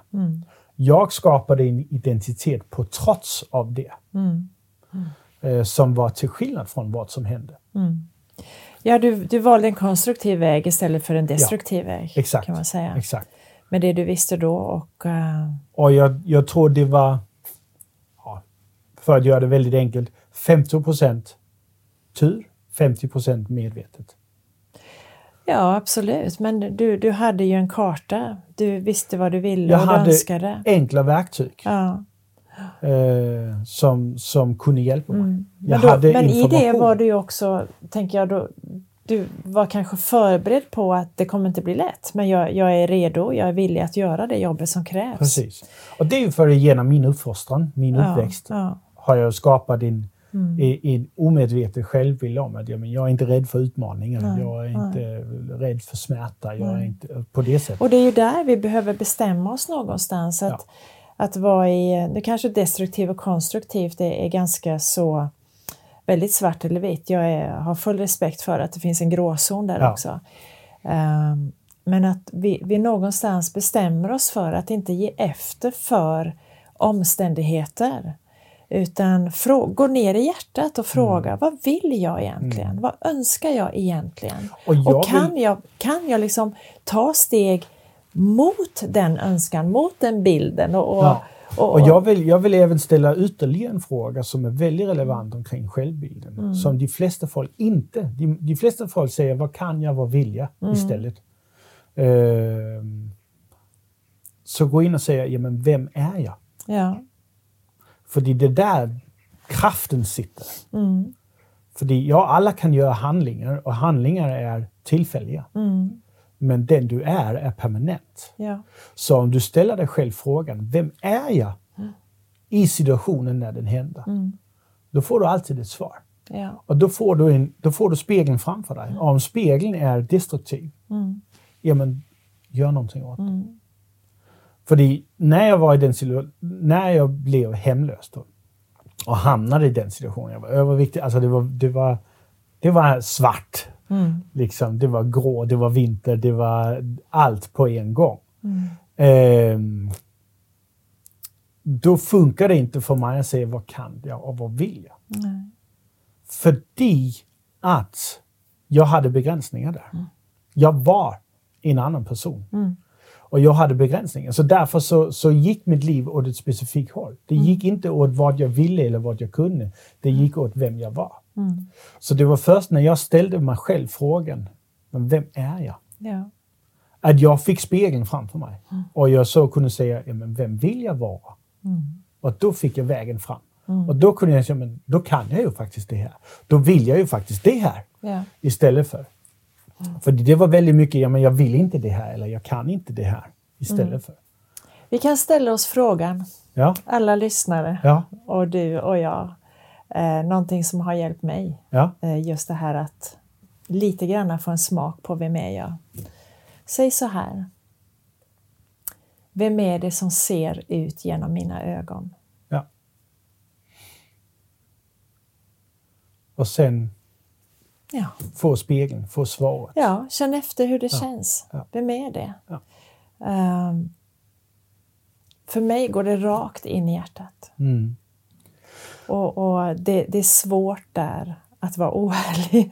Jag skapade en identitet på trots av det. Eh, som var till skillnad från vad som hände. Ja, du, du valde en konstruktiv väg istället för en destruktiv väg. Exakt. Kan man säga. Exakt. Med det du visste då och... eh, Och jag, jag tror det var, ja, för att göra det väldigt enkelt, 50% tur, 50% medvetet. ja, absolut. Men du, du hade ju en karta. Du visste vad du ville Jag och du hade önskade. enkla verktyg Ja. eh, som, som kunde hjälpa mig. Men, Jag då, men i det var du ju också, tänker jag, då, du var kanske förberedd på att det kommer inte bli lätt. Men jag, jag är redo, jag är villig att göra det jobbet som krävs. Precis. Och det är ju för att genom min uppfostran, min Ja, uppväxt, ja. Har jag skapat en, Mm. en, en omedveten självbild om att ja, men jag är inte rädd för utmaningar. Nej, jag är nej. inte rädd för smärta. Jag är Nej. inte på det sättet. Och det är ju där vi behöver bestämma oss någonstans. Att, att vara i, det kanske destruktivt och konstruktivt är, är ganska så väldigt svart eller vitt. Jag är, har full respekt för att det finns en gråzon där Ja. också. Ehm, men att vi, vi någonstans bestämmer oss för att inte ge efter för omständigheter. Utan frå- gå ner i hjärtat och fråga Mm. vad vill jag egentligen? Vad önskar jag egentligen? Och jag Och kan vill- jag, kan jag liksom ta steg mot den önskan, mot den bilden? Och, och, Ja. och, Och jag vill, jag vill även ställa ytterligare en fråga som är väldigt relevant omkring självbilden. Mm. Som de flesta folk inte... De, de flesta folk säger vad kan jag, vad vill jag Mm. istället. Ehm, så gå in och säga, ja men vem är jag? ja. För det är där kraften sitter. Mm. För ja, alla kan göra handlingar och handlingar är tillfälliga. Mm. Men den du är är permanent. Ja. Så om du ställer dig själv frågan, vem är jag i situationen när den händer? Mm. Då får du alltid ett svar. Ja. Och då får du, en, då får du spegeln framför dig. Och om spegeln är destruktiv, Mm. ja men gör någonting åt det. Mm. För när jag var i den när jag blev hemlös då, och hamnade i den situationen, jag var överviktig, alltså det var, det var, det var svart. Mm. Liksom. Det var grå, det var vinter, det var allt på en gång. Mm. Ehm, då funkar det inte för mig att säga vad kan jag och vad vill jag? Nej. För att jag hade begränsningar där. Jag var en annan person. Mm. Och jag hade begränsningar. Så därför så, så gick mitt liv åt ett specifikt håll. Det gick inte åt vad jag ville eller vad jag kunde. Det gick åt vem jag var. Mm. Så det var först när jag ställde mig själv frågan, men vem är jag? Ja. Att jag fick spegeln framför mig. Och jag så kunde säga, ja, men vem vill jag vara? Mm. Och då fick jag vägen fram. Och då kunde jag säga, men då kan jag ju faktiskt det här. Då vill jag ju faktiskt det här. Ja. Istället för. För det var väldigt mycket, ja men jag vill inte det här eller jag kan inte det här. Istället för. Vi kan ställa oss frågan, Ja, alla lyssnare ja, och du och jag, eh, någonting som har hjälpt mig. ja. Eh, just det här att lite grann få en smak på vem är jag. Säg så här. Vem är det som ser ut genom mina ögon? ja. Och sen Ja, få spegeln, få svaret. ja känn efter hur det känns. ja. Vem är det? Ja. Ehm, för mig går det rakt in i hjärtat. Mm. Och, och det, det är svårt där att vara oärlig.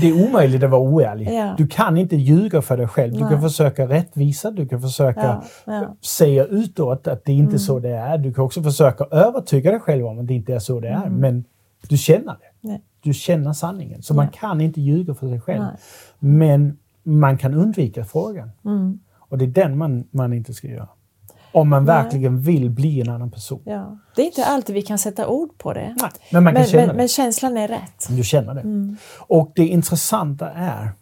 Det är omöjligt att vara oärlig. Ja. Du kan inte ljuga för dig själv. Du Nej. kan försöka rättvisa, du kan försöka Ja, ja. säga utåt att det inte är så det är. Du kan också försöka övertyga dig själv om att det inte är så det är. Men du känner det. Nej. Du känner sanningen. Så man kan inte ljuga för sig själv. Nej. Men man kan undvika frågan. Mm. Och det är den man, man inte ska göra. Om man Nej. verkligen vill bli en annan person. Ja. Det är inte alltid vi kan sätta ord på det. Nej, men man kan Men, känna men, det. men känslan är rätt. Du känner det. Mm. Och det intressanta är,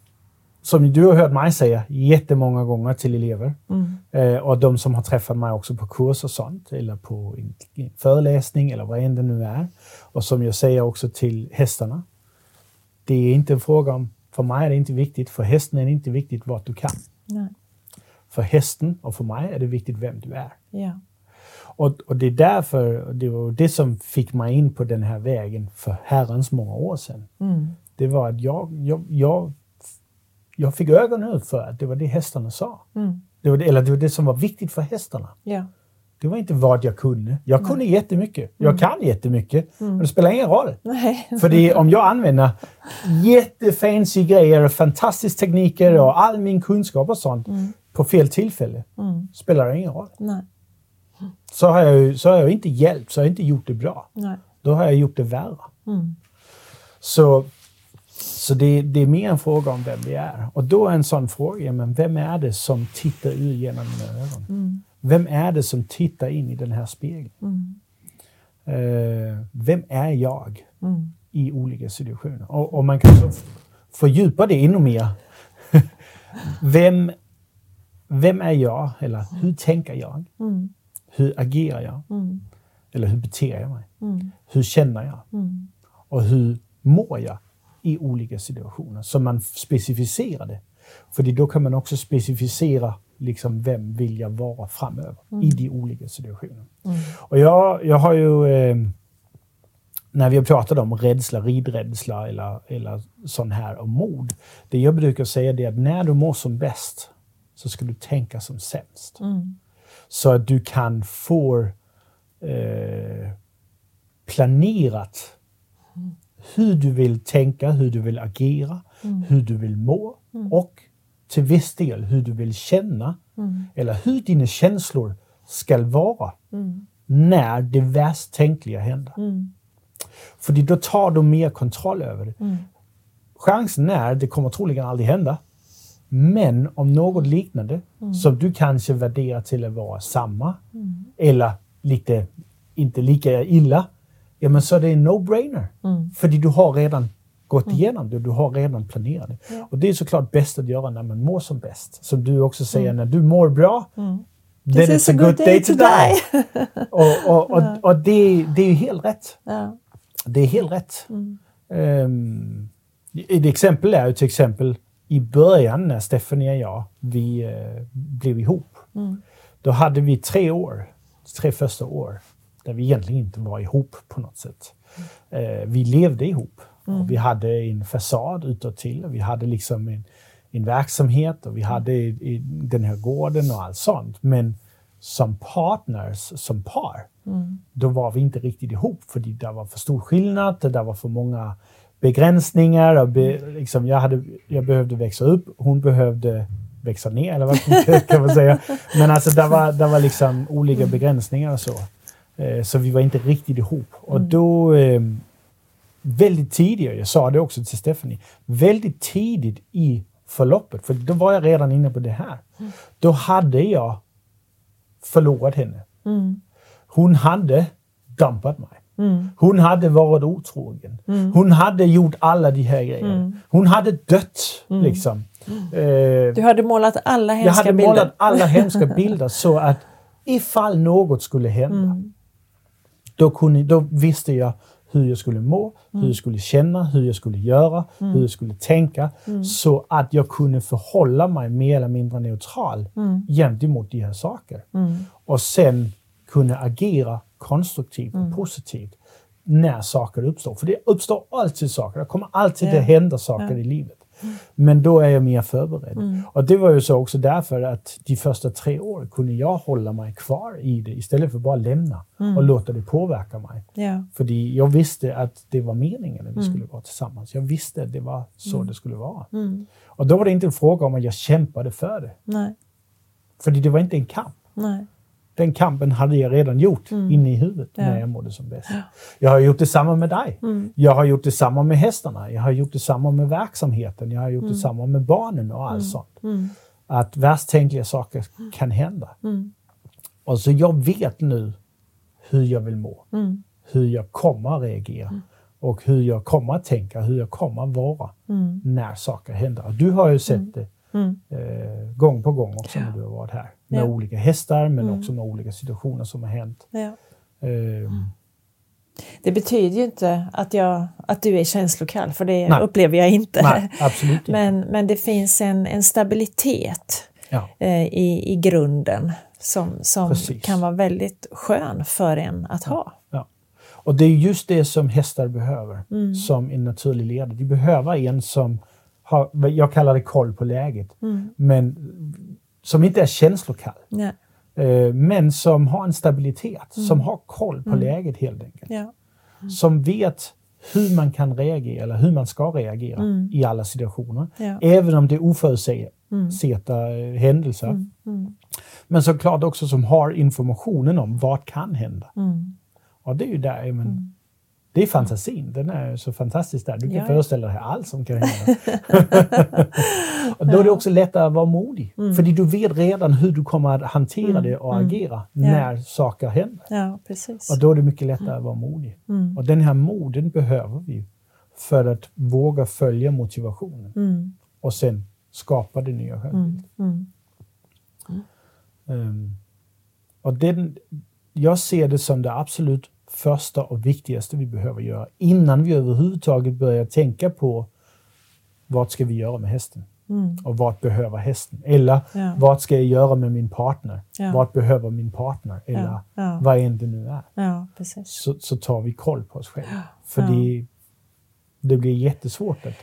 som du har hört mig säga jättemånga gånger till elever Mm. eh, och de som har träffat mig också på kurs och sånt eller på en, en föreläsning eller vad än det nu är. Och som jag säger också till hästarna. Det är inte en fråga om, för mig är det inte viktigt, för hästen är det inte viktigt vad du kan. Nej. För hästen och för mig är det viktigt vem du är. Ja. Och, och det är därför, det var det som fick mig in på den här vägen för herrans många år sedan. Mm. det var att jag, jag, jag, jag fick ögonen upp för att det var det hästarna sa. Mm. Det var det, eller det var det som var viktigt för hästarna. Ja. Det var inte vad jag kunde. Jag kunde jättemycket. Mm. Jag kan jättemycket. Men det spelar ingen roll. Nej. För det om jag använder jättefancy grejer och fantastiska tekniker och all min kunskap och sånt på fel tillfälle Mm. spelar det ingen roll. Nej. Så har jag, så har jag inte hjälpt, så har jag inte gjort det bra. Nej. Då har jag gjort det värre. Mm. Så, så det, det är mer en fråga om vem vi är. Och då är en sån fråga, men vem är det som tittar ut genom mina ögon? Mm. Vem är det som tittar in i den här spegeln? Mm. Eh, vem är jag Mm. i olika situationer? Och, och man kan så fördjupa det ännu mer. vem, vem är jag? Eller hur tänker jag? Mm. Hur agerar jag? Mm. Eller hur beter jag mig? Mm. Hur känner jag? Och hur mår jag i olika situationer? Så man specificerar det. För då kan man också specificera liksom vem vill jag vara framöver i de olika situationerna. Mm. Och jag, jag har ju, eh, när vi har pratat om rädsla, ridrädsla eller, eller sån här och mod. Det jag brukar säga är att när du mår som bäst så ska du tänka som sämst. Mm. Så att du kan få eh, planerat hur du vill tänka, hur du vill agera, hur du vill må och till viss del hur du vill känna Mm. eller hur dina känslor ska vara Mm. när det värst tänkliga händer. Mm. För då tar du mer kontroll över det. Mm. Chansen är, det kommer troligen aldrig hända, men om något liknande som du kanske värderar till att vara samma Mm. eller lite, inte lika illa, ja men så är det en no-brainer. Mm. För du har redan gått igenom det, du har redan planerat det. Ja. Och det är såklart bäst att göra när man mår som bäst. Som du också säger, när du mår bra, Mm. then it's a good day to die. och och, och, och det, det är ju helt rätt. ja. Det är helt rätt. Mm. Um, ett exempel är ju till exempel i början när Stephanie och jag vi, eh, blev ihop. Mm. Då hade vi tre år, tre första år, där vi egentligen inte var ihop på något sätt. Eh, vi levde ihop. Och vi hade en fasad utåt till vi hade liksom en, en verksamhet och vi hade i, i den här gården och allt sånt. Men som partners, som par, Mm. då var vi inte riktigt ihop för det var för stor skillnad, det var för många begränsningar. Och be, liksom jag, hade, jag behövde växa upp, hon behövde växa ner, eller vad kan man säga. Men alltså det var, det var liksom olika begränsningar och så. Eh, så vi var inte riktigt ihop. Och då, eh, väldigt tidigt, jag sa det också till Stephanie, väldigt tidigt i förloppet, för då var jag redan inne på det här. Då hade jag förlorat henne. Mm. Hon hade dumpat mig. Mm. Hon hade varit otrogen. Hon hade gjort alla de här grejerna. Mm. Hon hade dött, liksom. Eh, Du hade målat alla jag hemska hade bilder. målat alla hemska bilder så att ifall något skulle hända, Mm. Då, kunde, då visste jag hur jag skulle må, hur Mm. jag skulle känna, hur jag skulle göra, hur jag skulle tänka. Mm. Så att jag kunde förhålla mig mer eller mindre neutral Mm. gentemot de här sakerna. Mm. Och sen kunna agera konstruktivt Mm. och positivt när saker uppstår. För det uppstår alltid saker. Det kommer alltid Ja. att hända saker Ja. Mm. i livet. Men då är jag mer förberedd. Och det var ju så också därför att de första tre åren kunde jag hålla mig kvar i det istället för bara lämna Mm. och låta det påverka mig. Ja. För jag visste att det var meningen att vi Mm. skulle vara tillsammans. Jag visste att det var så det skulle vara. Mm. Och då var det inte en fråga om att jag kämpade för det. Nej. För det var inte en kamp. Nej. Den kampen hade jag redan gjort inne i huvudet Mm. Ja. när jag mådde som bäst. Jag har gjort detsamma med dig. Mm. Jag har gjort detsamma med hästarna. Jag har gjort detsamma med verksamheten. Jag har gjort detsamma med barnen och allt sånt. Mm. Att värst tänkliga saker kan hända. Mm. Och så jag vet nu hur jag vill må. Mm. Hur jag kommer att reagera. Och hur jag kommer att tänka, hur jag kommer att vara Mm. när saker händer. Och du har ju sett det Mm. eh, gång på gång också när du har varit här. Med Ja. olika hästar men Mm. också med olika situationer som har hänt. Ja. Eh, Det betyder ju inte att, jag, att du är känslokall, för det Nej. upplever jag inte. Nej, absolut inte. Men, men det finns en, en stabilitet Ja. eh, i, i grunden som, som Precis. kan vara väldigt skön för en att ha. Ja. Och det är just det som hästar behöver som en naturlig ledare. De behöver en som har, jag kallar det koll på läget, men som inte är känslokall. Ja. Eh, men som har en stabilitet, som har koll på läget helt enkelt. Ja. Som vet hur man kan reagera, eller hur man ska reagera i alla situationer. Ja. Även om det är oförutsedda eh, händelser. Men såklart också som har informationen om vad kan hända. Mm. Och det är ju där, men, det är fantasin, den är så fantastisk där. Du kan Ja, ja. föreställa dig allt som kan hända. och då är det också lättare att vara modig. Mm. För du vet redan hur du kommer att hantera det och agera när saker händer. ja, precis. Och då är det mycket lättare att vara modig. Mm. Och den här moden behöver vi för att våga följa motivationen Mm. och sen skapa det nya självbilden. Mm. Ehm, och den, jag ser det som det absolut första och viktigaste vi behöver göra innan vi överhuvudtaget börjar tänka på vad ska vi göra med hästen? Mm. Och vad behöver hästen? Eller Ja. vad ska jag göra med min partner? Ja. Vad behöver min partner? Eller Ja, vad än det nu är. Så, så tar vi koll på oss själva. För det, det blir jättesvårt. Att,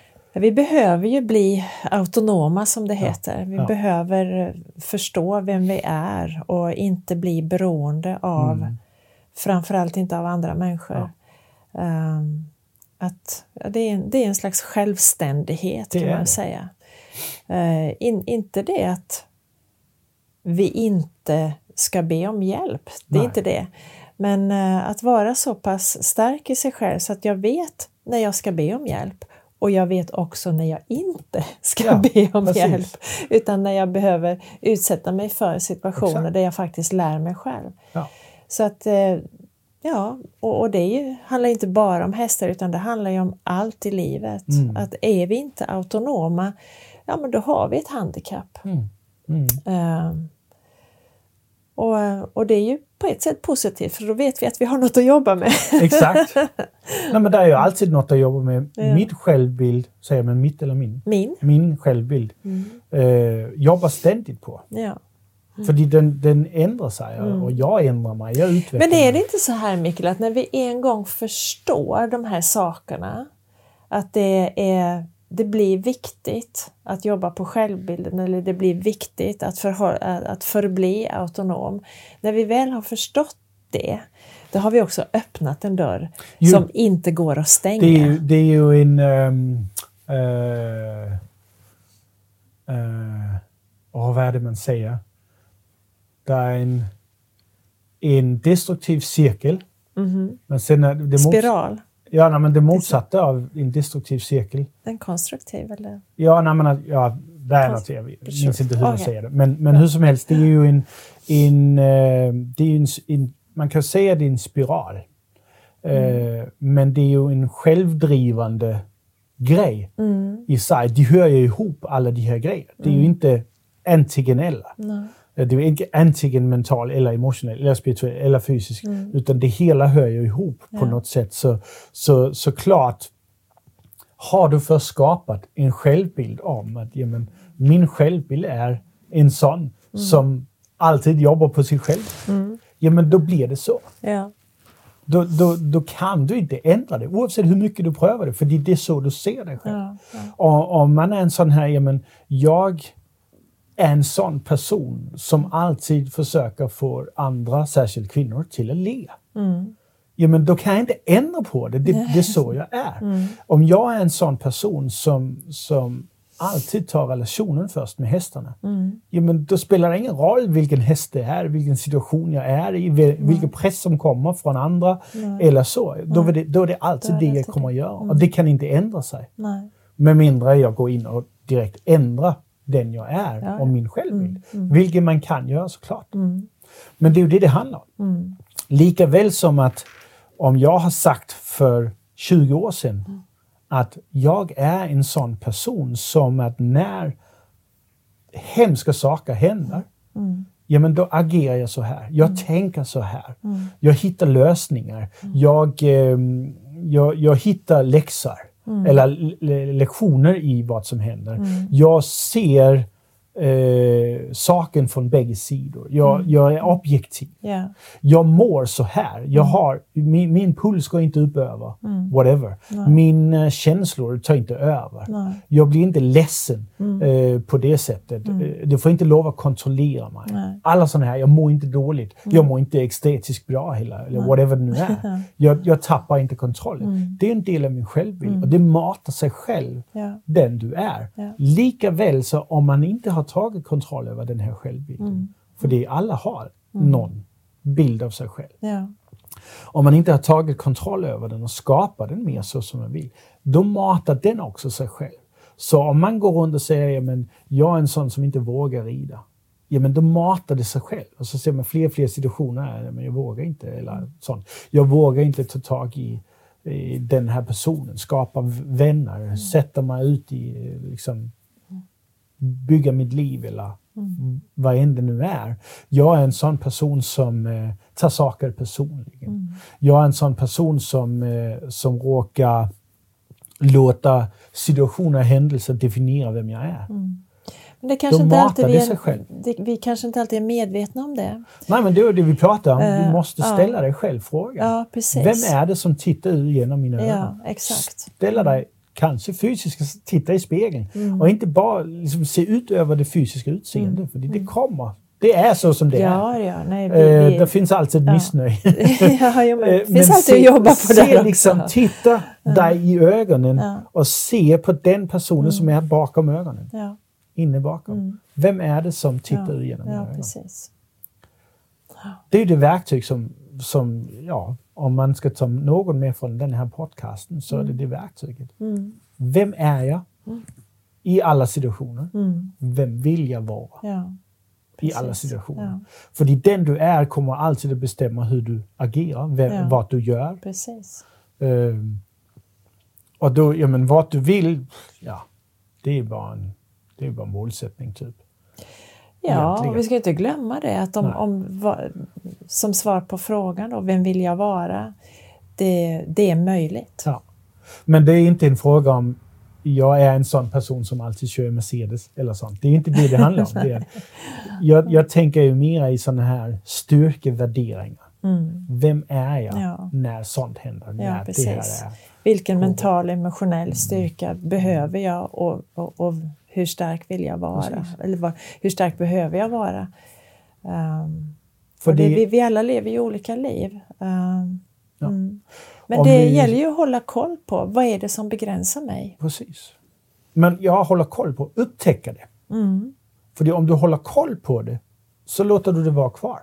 Vi behöver ju bli autonoma som det heter. Vi Ja. behöver förstå vem vi är och inte bli beroende av, Mm. Framförallt inte av andra människor. Ehm, att, ja, det, är en, det är en slags självständighet Det kan är man säga. Eh, in, inte det att vi inte ska be om hjälp, det är Nej. inte det. Men eh, att vara så pass stark i sig själv så att jag vet när jag ska be om hjälp och jag vet också när jag inte ska Ja, be om precis. hjälp. Utan när jag behöver utsätta mig för situationer Exakt. där jag faktiskt lär mig själv. ja. Så att, eh, ja, och, och det ju, handlar inte bara om hästar utan det handlar ju om allt i livet. Mm. Att är vi inte autonoma, ja men då har vi ett handikapp. Mm. Mm. Ehm, och, och det är ju på ett sätt positivt för då vet vi att vi har något att jobba med. Exakt. Nej, men det är ju alltid något att jobba med. Ja. Mitt självbild, säger man mitt eller min? Min. Min självbild eh, jobbar ständigt på. Ja. För den, den ändrar sig och- och jag ändrar mig, jag utvecklar Men är det inte så här Mikael att när vi en gång förstår de här sakerna att det, är, det blir viktigt att jobba på självbilden eller det blir viktigt att, förhå- att förbli autonom. När vi väl har förstått det, då har vi också öppnat en dörr Jo. som inte går att stänga. Det är ju, det är ju en... Um, uh, uh, åh, vad är det man säger? Det är en, en destruktiv cirkel. Men sen är det, Spiral, Ja, nej, men det motsatta av en destruktiv cirkel. en konstruktiv eller? Ja, nej, men, ja, det är något, jag minns inte hur man Okej. säger det. Men, men hur som helst, det är ju en... en, eh, det är en, en man kan säga att det är en spiral. Eh, men det är ju en självdrivande grej Mm. i sig. De hör ju ihop alla de här grejerna. Det är ju inte antingen eller. Nej. Det är inte antingen mental eller emotionell eller spirituell eller fysisk. Utan det hela hör ju ihop på Ja. något sätt. Så, så, såklart har du först skapat en självbild om att ja, men, min självbild är en sån som alltid jobbar på sig själv. Ja, men då blir det så. Ja. Då, då, då kan du inte ändra det oavsett hur mycket du prövar det. För det är så du ser dig själv. Ja, ja. Och om man är en sån här, ja men jag en sån person som alltid försöker få andra, särskilt kvinnor, till att le. Mm. Ja men då kan jag inte ändra på det, det, det är så jag är. Mm. Om jag är en sån person som, som alltid tar relationen först med hästarna, Mm. ja men då spelar det ingen roll vilken häst det är, vilken situation jag är i, vil- vilken press som kommer från andra eller så. Då är det, då är det alltid det det jag kommer att göra. Och det kan inte ändra sig. Nej. Med mindre jag går in och direkt ändrar den jag är Ja, och min självbild. Vilket man kan göra såklart. Mm. Men det är ju det det handlar om. Mm. Lika väl som att om jag har sagt för 20 år sedan Mm. att jag är en sån person som att när hemska saker händer, Mm. ja men då agerar jag så här. Jag tänker så här. Mm. Jag hittar lösningar. Jag, ehm, jag, jag hittar läxor Mm. eller le- lektioner i vad som händer. Mm. Jag ser eh, saken från bägge sidor. Jag, Mm. jag är objektiv. Ja. Jag mår så här. Jag har, min, min puls går inte upp över Mm. whatever. Nej. Mina känslor tar inte över. Nej. Jag blir inte ledsen Mm. eh, på det sättet. Eh, Du får inte lov att kontrollera mig. Nej. Alla sådana här, jag mår inte dåligt. Jag mår inte estetiskt bra heller, eller whatever det nu är. Jag, jag tappar inte kontrollen. Mm. Det är en del av min självbild och det matar sig själv, Ja. den du är. Ja. Lika väl så om man inte har tagit kontroll över den här självbilden. Mm. För det alla har någon bild av sig själv. Ja. Om man inte har tagit kontroll över den och skapar den mer så som man vill, då matar den också sig själv. Så om man går runt och säger ja, men jag är en sån som inte vågar rida, ja men då matar det sig själv. Och så ser man fler och fler situationer, ja, men jag vågar inte, eller sånt. Jag vågar inte ta tag i, i den här personen, skapa vänner, sätta mig ut i, liksom, bygga mitt liv eller vad än det nu är. Jag är en sån person som eh, tar saker personligen. Jag är en sån person som, eh, som råkar låta situationer och händelser definiera vem jag är. Men det kanske Då inte alltid vi, är, det, vi kanske inte alltid är medvetna om det. Nej men det är det vi pratar om. Du Eh, måste ställa dig själv frågan. Ja. Vem är det som tittar ut genom mina ögon? Ja, exakt. Ställa dig, kanske fysiskt, titta i spegeln. Mm. Och inte bara liksom, se ut över det fysiska utseendet. För det kommer. Det är så som det är. Mm. Ja, ja. Nej, vi, Eh, vi, det finns alltid ett Ja. missnöje. ja, jo, men det Eh, finns men alltid se- att jobba på se det liksom, också. Titta dig i ögonen Ja. Mm. och se på den personen som är bakom ögonen. Ja, Inne bakom. Vem är det som tittar ja, genom ja, ögon? precis. Det är ju det verktyg som, som, ja, om man ska ta någon med från den här podcasten så är det det verktyget. Mm, Vem är jag? I alla situationer. mm, Vem vill jag vara? ja, I alla situationer. Ja, För den du är kommer alltid att bestämma hur du agerar, vem, Ja. vad du gör. precis. Ehm, och då, ja men vad du vill, ja, det är bara en, det är bara en målsättning typ. Ja, Egentligen. och vi ska inte glömma det att om, om, som svar på frågan då, vem vill jag vara? Det, det är möjligt. Ja. Men det är inte en fråga om jag är en sån person som alltid kör Mercedes eller sånt. Det är inte det det handlar om. Det är, jag, jag tänker ju mera i sådana här styrkevärderingar. Mm. Vem är jag Ja. när sånt händer? när det precis. här är. Vilken mental emotionell styrka behöver jag och, och, och hur stark vill jag vara? Precis. Eller vad, hur stark behöver jag vara? Um, För det, det- vi, vi alla lever ju olika liv. Um, Ja. mm. Men Om det vi- gäller ju att hålla koll på vad är det som begränsar mig. Precis. Men jag håller koll på, upptäcka det. Mm. För om du håller koll på det så låter du det vara kvar.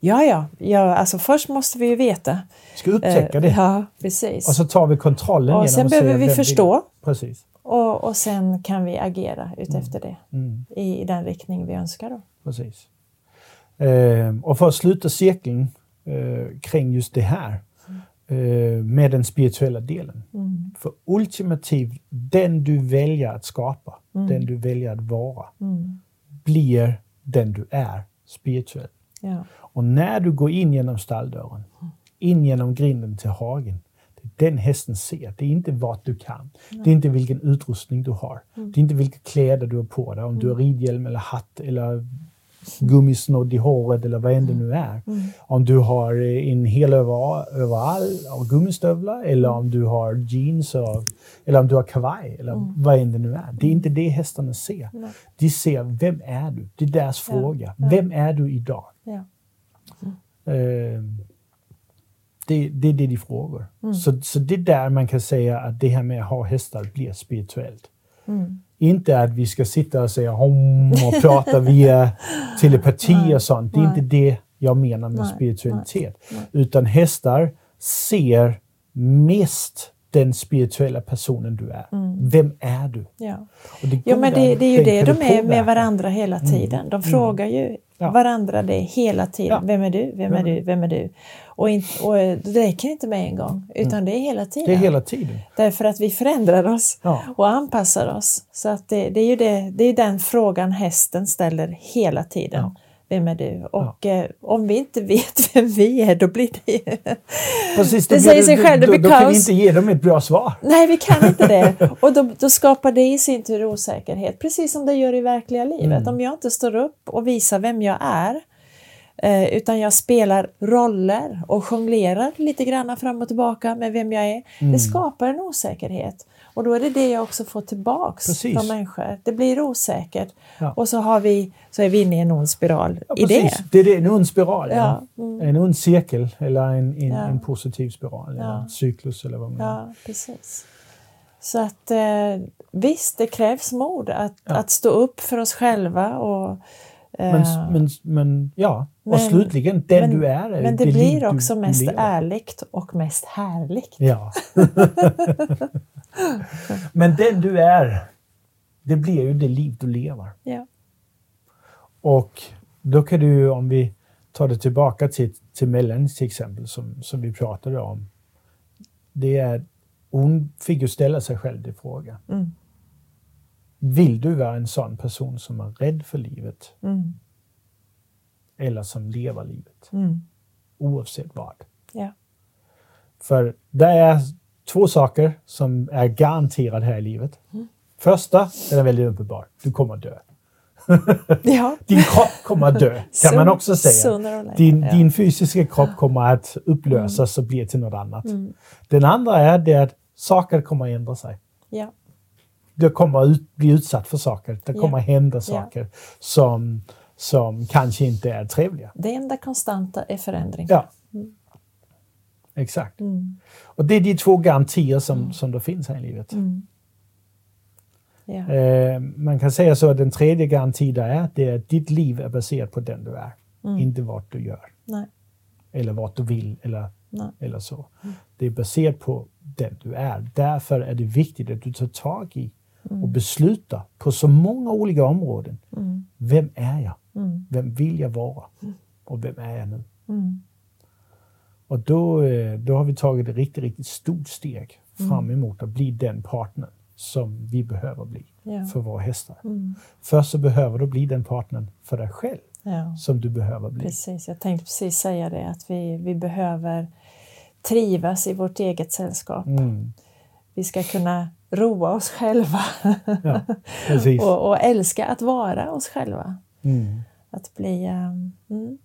Ja, ja, ja, alltså först måste vi ju veta. Du ska upptäcka Eh, det. Ja, precis. Och så tar vi kontrollen Och genom sen behöver vi förstå. Precis. Och, och sen kan vi agera utefter det Mm. i den riktning vi önskar. Då. Precis. Eh, och för att sluta cirkeln eh, kring just det här eh, med den spirituella delen. Mm. För ultimativt, den du väljer att skapa, den du väljer att vara, Mm. blir den du är spirituell. Ja. Och när du går in genom stalldörren, in genom grinden till hagen, den hästen ser. Det är inte vad du kan. Det är inte vilken utrustning du har. Det är inte vilka kläder du har på dig. Om du har ridhjälm eller hatt eller gummisnodd i håret eller vad än det nu är. Om du har en hel över, överall av gummistövlar eller om du har jeans och, eller om du har kavaj eller vad än det nu är. Det är inte det hästarna ser. Nej. De ser, vem är du? Det är deras Ja, fråga. ja. Vem är du idag? Ja. Eh, det, det är det de frågar. Mm. Så, så det är där man kan säga att det här med att ha hästar blir spirituellt. Mm. Inte att vi ska sitta och säga hom och prata via telepati och sånt. Det är Nej. inte det jag menar med Nej, spiritualitet. Utan hästar ser mest den spirituella personen du är. Vem är du? Ja. Mm. Jo, men det, det är ju det de är med varandra hela tiden. De frågar ju Ja. varandra det hela tiden. Ja. Vem är du? Vem är du? Vem är du? Och, in, och det räcker inte med en gång, utan det är hela tiden. Det är hela tiden. Därför att vi förändrar oss Ja. och anpassar oss. Så att det, det är ju det, det är den frågan hästen ställer hela tiden. Ja. Vem är du? Och eh, om vi inte vet vem vi är, då blir det... Precis, Det säger blir sig själv, det Då, då, blir då kan vi kaos. inte ge dem ett bra svar. Nej, vi kan inte det. Och då, då skapar det i sin tur osäkerhet, precis som det gör i verkliga livet. Mm. Om jag inte står upp och visar vem jag är, eh, utan jag spelar roller och jonglerar lite grann fram och tillbaka med vem jag är, Mm. det skapar en osäkerhet. Och då är det det jag också får tillbaks Precis. från människor. Det blir osäkert. Ja. Och så, har vi, så är vi inne i en ond spiral Ja, i det. Det är en ond spiral. Ja. Mm. En ond cirkel eller en, en, en positiv spiral. Ja. En cyklus eller vad man Ja, precis. Så att eh, visst, det krävs mod att, att stå upp för oss själva och eh, men, men, men ja, och Men- slutligen, den men- du är. men det blir du- också du mest lever. ärligt och mest härligt. Ja. men den du är, det blir ju det liv du lever. Ja. Och då kan du, om vi tar det tillbaka till, till Melanie till exempel, som, som vi pratade om. Det är, hon fick ju ställa sig själv den frågan. Mm. Vill du vara en sån person som är rädd för livet Mm. eller som lever livet? Mm. Oavsett vad. Ja. För det är två saker som är garanterade här i livet. Mm. Första, den är väldigt uppenbar. Du kommer att dö. ja. Din kropp kommer att dö, kan man också säga. Din, din fysiska kropp kommer att upplösas och bli till något annat. Mm. Den andra är det att saker kommer att ändra sig. Ja. Du kommer att ut, bli utsatt för saker. Det kommer att hända saker som, som kanske inte är trevliga. Det enda konstanta är förändring. Ja. Exakt. Mm. Och det är de två garantier som, som det finns här i livet. Mm. Ja. Eh, man kan säga så att den tredje garantin där är, det är att ditt liv är baserat på den du är. Mm. Inte vad du gör. Nej. Eller vad du vill eller, Nej. eller så. Det är baserat på den du är. Därför är det viktigt att du tar tag i och beslutar på så många olika områden. Mm. Vem är jag? Mm. Vem vill jag vara? Och vem är jag nu? Mm. Och då, eh, då har vi tagit ett riktigt, riktigt stort steg fram emot att bli den partner som vi behöver bli Ja. för våra hästar. Mm. Först så behöver du bli den partnern för dig själv Ja. som du behöver bli. Precis, jag tänkte precis säga det att vi, vi behöver trivas i vårt eget sällskap. Mm. Vi ska kunna roa oss själva Ja, och, och älska att vara oss själva. Mm. Att bli, um, mm.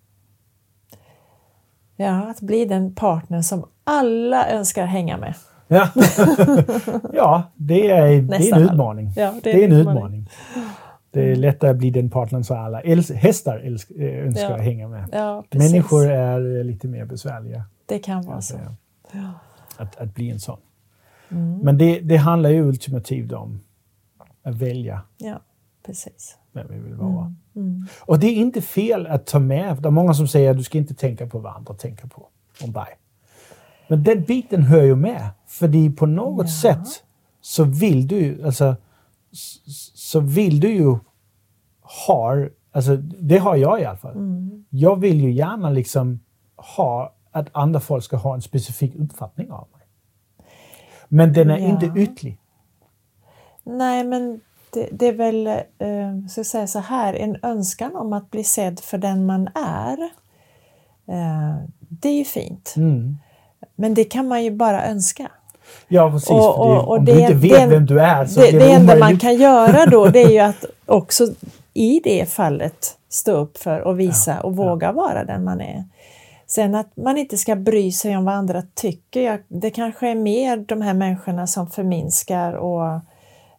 Ja, att bli den partner som alla önskar hänga med. Ja. ja, det är, det är en utmaning. Ja, Det är en utmaning. Det är lättare att bli den partnern som alla äls- hästar älsk, eh, önskar Ja. hänga med. Ja. Människor är eh, lite mer besvärliga Det kan vara så. Ja. att, att bli en sån. Mm. Men det, det handlar ju ultimativt om att välja ja, precis. vem vi vill vara. Mm. Och det är inte fel att ta med, det är många som säger att du ska inte tänka på vad andra tänker på om dig. Men den biten hör ju med. För på något Ja. sätt så vill du, alltså, så vill du ju ha, alltså det har jag i alla fall. Mm. Jag vill ju gärna liksom ha att andra folk ska ha en specifik uppfattning av mig. Men den är Ja. inte ytlig. Nej, men det, det är väl, eh, ska säga så här, en önskan om att bli sedd för den man är. Eh, det är ju fint. Mm. Men det kan man ju bara önska. Ja, precis. Och- och- och om det- du inte vet det- vem du är så Det, det det enda man kan göra då det är ju att också i det fallet stå upp för och visa Ja, och våga vara den man är. Sen att man inte ska bry sig om vad andra tycker. Det kanske är mer de här människorna som förminskar och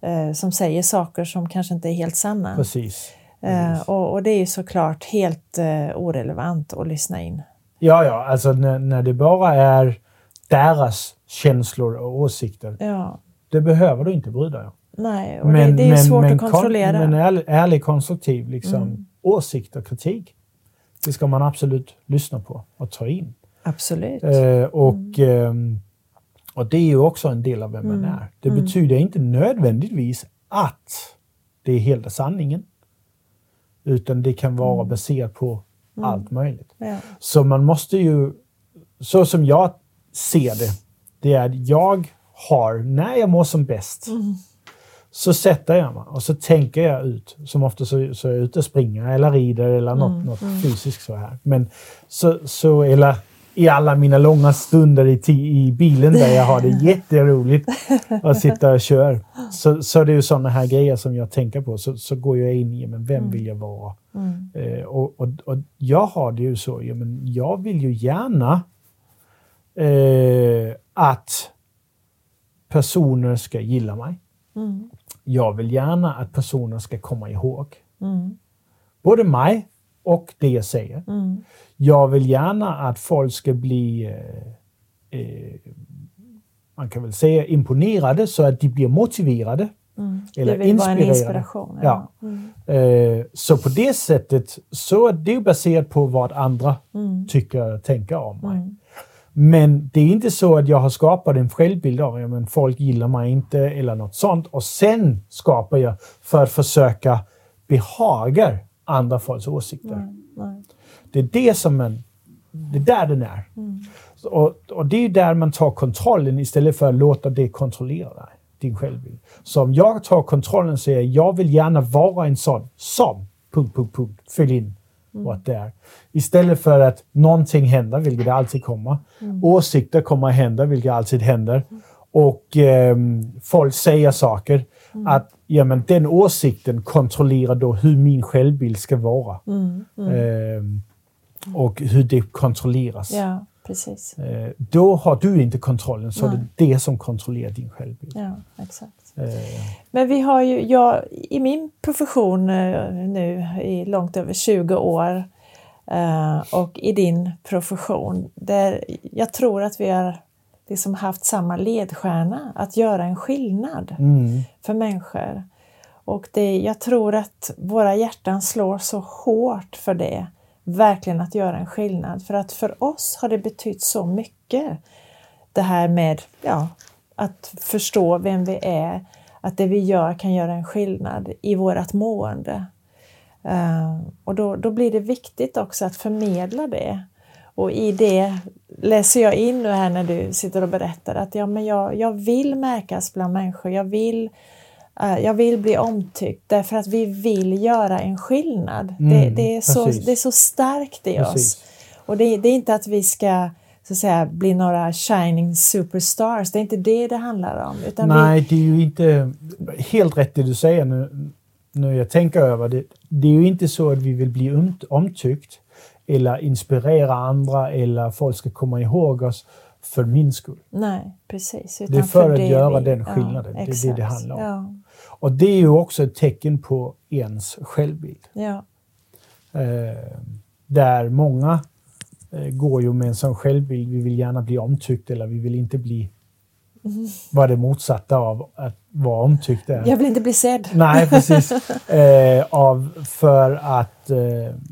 eh, som säger saker som kanske inte är helt sanna. Precis. Eh, och, och det är ju såklart helt eh, orelevant att lyssna in. Ja, ja, alltså när, när det bara är deras känslor och åsikter, Ja, det behöver du inte bry dig om. nej, och det, det är ju svårt att kon- kontrollera. Men ärlig, ärlig konstruktiv liksom, Mm. åsikt och kritik, det ska man absolut lyssna på och ta in. Absolut. Eh, och, ehm, och det är ju också en del av vem man Mm. är. Det betyder inte nödvändigtvis att det är hela sanningen. Utan det kan vara baserat på allt möjligt. Ja. Så man måste ju, så som jag ser det, det är att jag har, när jag mår som bäst, så sätter jag mig och så tänker jag ut. Som ofta så, så är jag ute och springer eller rider eller något, Mm, något fysiskt så här. Men så, så, eller i alla mina långa stunder i, i bilen där jag har det jätteroligt att sitta och köra. Så, så det är ju sådana här grejer som jag tänker på. Så, så går jag in i, men vem vill jag vara? Mm. Eh, och, och, och jag har det ju så, ja, men jag vill ju gärna eh, att personer ska gilla mig. Mm. Jag vill gärna att personer ska komma ihåg Mm. både mig och det jag säger. Mm. Jag vill gärna att folk ska bli, eh, eh, man kan väl säga imponerade så att de blir motiverade. Mm. Eller det vill vara en inspiration. Ja. Mm. Eh, så på det sättet så är det baserat på vad andra Mm. tycker och tänker om mig. Mm. Men det är inte så att jag har skapat en självbild av att folk gillar mig inte eller något sånt och sen skapar jag för att försöka behaga andra folks åsikter. Nej, nej. Det är det som en, det är där den är. Mm. Och, och det är där man tar kontrollen istället för att låta det kontrollera dig, din självbild. Så om jag tar kontrollen och säger jag vill gärna vara en sån som... Punkt, punkt, punkt. Fyll in vad det är. Istället för att någonting händer, vilket det alltid kommer. Åsikter kommer att hända, vilket alltid händer. Och ehm, folk säger saker. Att ja, men den åsikten kontrollerar då hur min självbild ska vara. Mm. Mm. Ehm, och hur det kontrolleras. Ja, precis. Eh, då har du inte kontrollen, så Nej. det är det som kontrollerar din självbild. Ja, exakt. Eh, Men vi har ju, jag, i min profession eh, nu i långt över 20 år eh, och i din profession, där jag tror att vi har liksom haft samma ledstjärna, att göra en skillnad mm, för människor. Och det, jag tror att våra hjärtan slår så hårt för det, verkligen att göra en skillnad. För att för oss har det betytt så mycket. Det här med ja, att förstå vem vi är, att det vi gör kan göra en skillnad i vårt mående. Eh, och då, då blir det viktigt också att förmedla det. Och i det läser jag in nu här när du sitter och berättar att ja, men jag, jag vill märkas bland människor. Jag vill, eh, jag vill bli omtyckt därför att vi vill göra en skillnad. det, Mm, det, är så, precis. det är så starkt i oss. Precis. Och det, det är inte att vi ska så att säga, bli några shining superstars. Det är inte det det handlar om. Utan vi, nej, det är ju inte helt rätt det du säger nu, när jag tänker över det. Det är ju inte så att vi vill bli om, omtyckt eller inspirera andra eller folk ska komma ihåg oss för min skull. nej, precis. Det är utan för att göra vi- den skillnaden. Det är det det handlar om. Ja, Och det är ju också ett tecken på ens självbild. ja, Eh, där många eh, går ju med en sån självbild, vi vill gärna bli omtyckt eller vi vill inte bli vad det motsatta av att vara omtyckt är. jag vill inte bli sedd. Nej, precis. Eh, av, för att eh,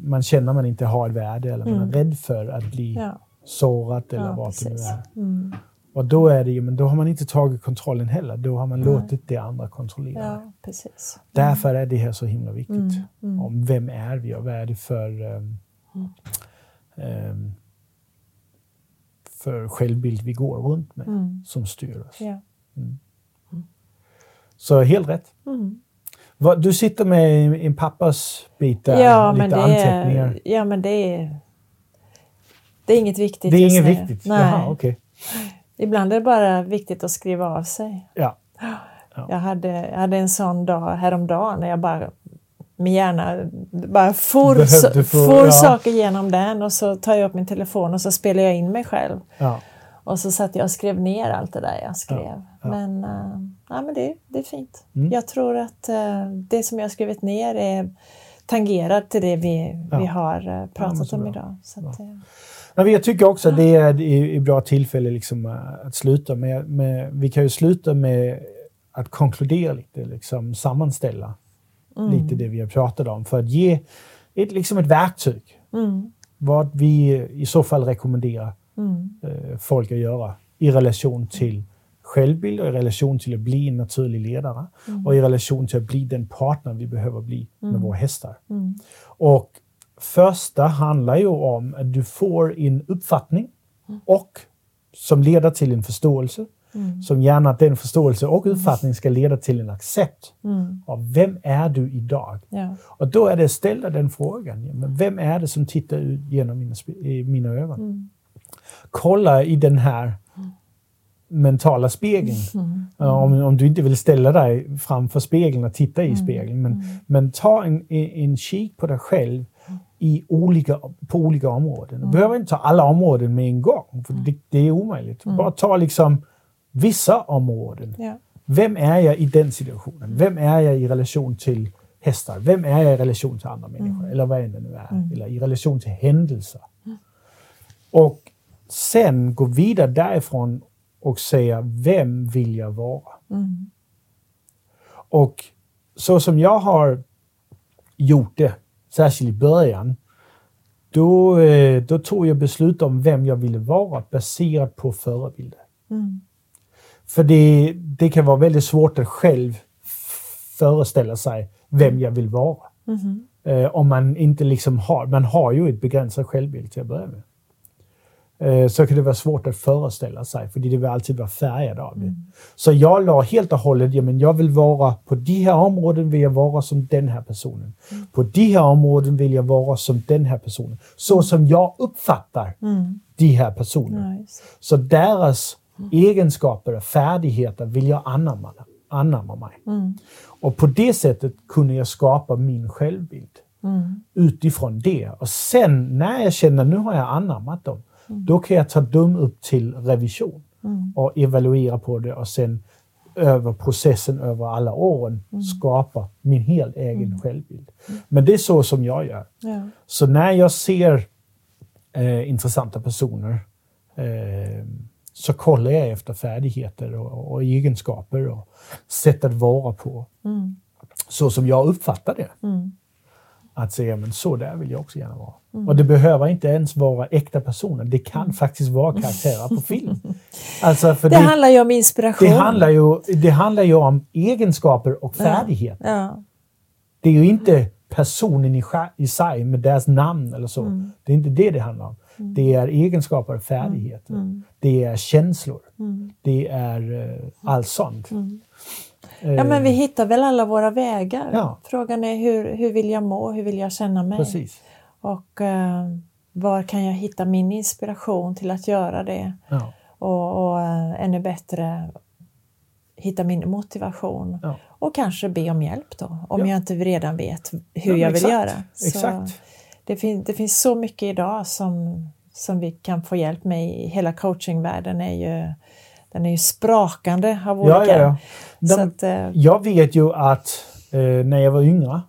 man känner man inte har ett värde eller man är rädd för att bli Mm. Ja, sårat eller ja vad det nu är. Mm. Och då är det ju, men då har man inte tagit kontrollen heller. Då har man låtit det andra kontrollera. Ja, precis. Därför är det här så himla viktigt. Mm, mm. Om vem är vi och vad är det för, um, um, för självbild vi går runt med Mm. som styr oss. Ja. Så helt rätt. Mm. Du sitter med en- en pappas bit där, Ja, lite men det anteckningar. är, ja, men det är... Det är inget viktigt Det är inget viktigt? Nej. Jaha, okej. Ibland är det bara viktigt att skriva av sig. Ja. Jag hade, jag hade en sån dag häromdagen när jag bara min hjärna bara for, Behövde få- for ja. saker genom den och så tar jag upp min telefon och så spelar jag in mig själv. Ja. Och så satt jag och skrev ner allt det där jag skrev. Ja, ja. Men, uh, ja, men det, det är fint. Mm. Jag tror att eh, det som jag har skrivit ner är tangerar till det vi, Ja. vi har eh, pratat om bra. idag. Så att, eh, Nej, jag tycker också att det är ett ett- ett bra tillfälle liksom, att sluta med, med. Vi kan ju sluta med att konkludera lite, liksom, sammanställa mm, lite det vi har pratat om för att ge ett, liksom ett verktyg. mm, Vad vi i så fall rekommenderar mm, eh, folk att göra i relation till självbild och i relation till att bli en naturlig ledare Mm. och i relation till att bli den partner vi behöver bli med våra hästar. mm, Och första handlar ju om att du får en uppfattning och som leder till en förståelse Som gärna att den förståelse och uppfattning ska leda till en accept av vem är du idag? Ja. Och då är det att ställa den frågan. Men vem är det som tittar ut genom mina, mina ögon? Mm. Kolla i den här mentala spegeln. Ja, Om, om du inte vill ställa dig framför spegeln och titta i spegeln. Men, men ta en, en, kik på dig själv i olika, på olika områden. Du behöver inte ta alla områden med en gång, för det, det är omöjligt. Bara ta liksom vissa områden. Ja. Vem är jag i den situationen? Vem är jag i relation till hästar? Vem är jag i relation till andra människor? Eller vad det nu är. Eller i relation till händelser. Och sen gå vidare därifrån och säga, vem vill jag vara? Och så som jag har gjort det, särskilt i början, då, eh, då tog jag beslut om vem jag ville vara baserat på förebilder. För det, det kan vara väldigt svårt att själv föreställa sig vem jag vill vara. Eh, om man inte liksom har, man har ju ett begränsat självbild till att börja med. Eh, så kan det vara svårt att föreställa sig, för det vill alltid vara färgad av det. Så jag la helt och hållet, ja, men jag vill vara, på de här områden vill jag vara som den här personen. På de här områden vill jag vara som den här personen. Så som jag uppfattar de här personerna. Nice. Så deras egenskaper och färdigheter vill jag anamma, anamma mig. Och på det sättet kunde jag skapa min självbild utifrån det. Och sen när jag känner nu har jag anammat dem, då kan jag ta dem upp till revision och evaluera på det och sen över processen över alla åren skapa min helt egen självbild. Men det är så som jag gör. Ja. Så när jag ser eh, intressanta personer eh, så kollar jag efter färdigheter och, och egenskaper och sätt att vara på. Så som jag uppfattar det. Att säga, men så där vill jag också gärna vara. Och det behöver inte ens vara äkta personer. Det kan faktiskt vara karaktärer på film. Alltså för Det handlar ju om inspiration. det, handlar ju, det handlar ju om egenskaper och färdigheter. Ja. Det är ju inte personen i, i sig med deras namn eller så. Mm. Det är inte det det handlar om. Det är egenskaper och färdigheter. Mm. Det är känslor. Det är uh, allt sånt. Eh, ja, men vi hittar väl alla våra vägar. Ja. Frågan är hur, hur vill jag må? Hur vill jag känna mig? Precis. Och eh, var kan jag hitta min inspiration till att göra det? Ja. Och, och eh, ännu bättre hitta min motivation. Ja. Och kanske be om hjälp då, om Ja. jag inte redan vet hur jag vill exakt. göra. Så Exakt. Det, fin- det finns så mycket idag som, som vi kan få hjälp med. i Hela coachingvärlden är ju, den är ju sprakande av olika. Ja, ja, ja. De, att, eh, Jag vet ju att eh, när jag var yngre,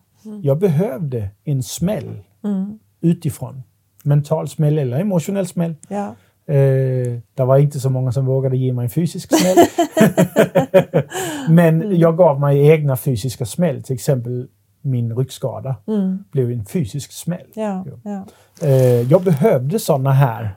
jag behövde en smäll mm, utifrån. Mental smäll eller emotionell smäll. ja. Eh, det var inte så många som vågade ge mig en fysisk smäll. Men jag gav mig egna fysiska smäll. Till exempel min ryggskada Mm, blev en fysisk smäll. ja, ja. Eh, jag behövde sådana här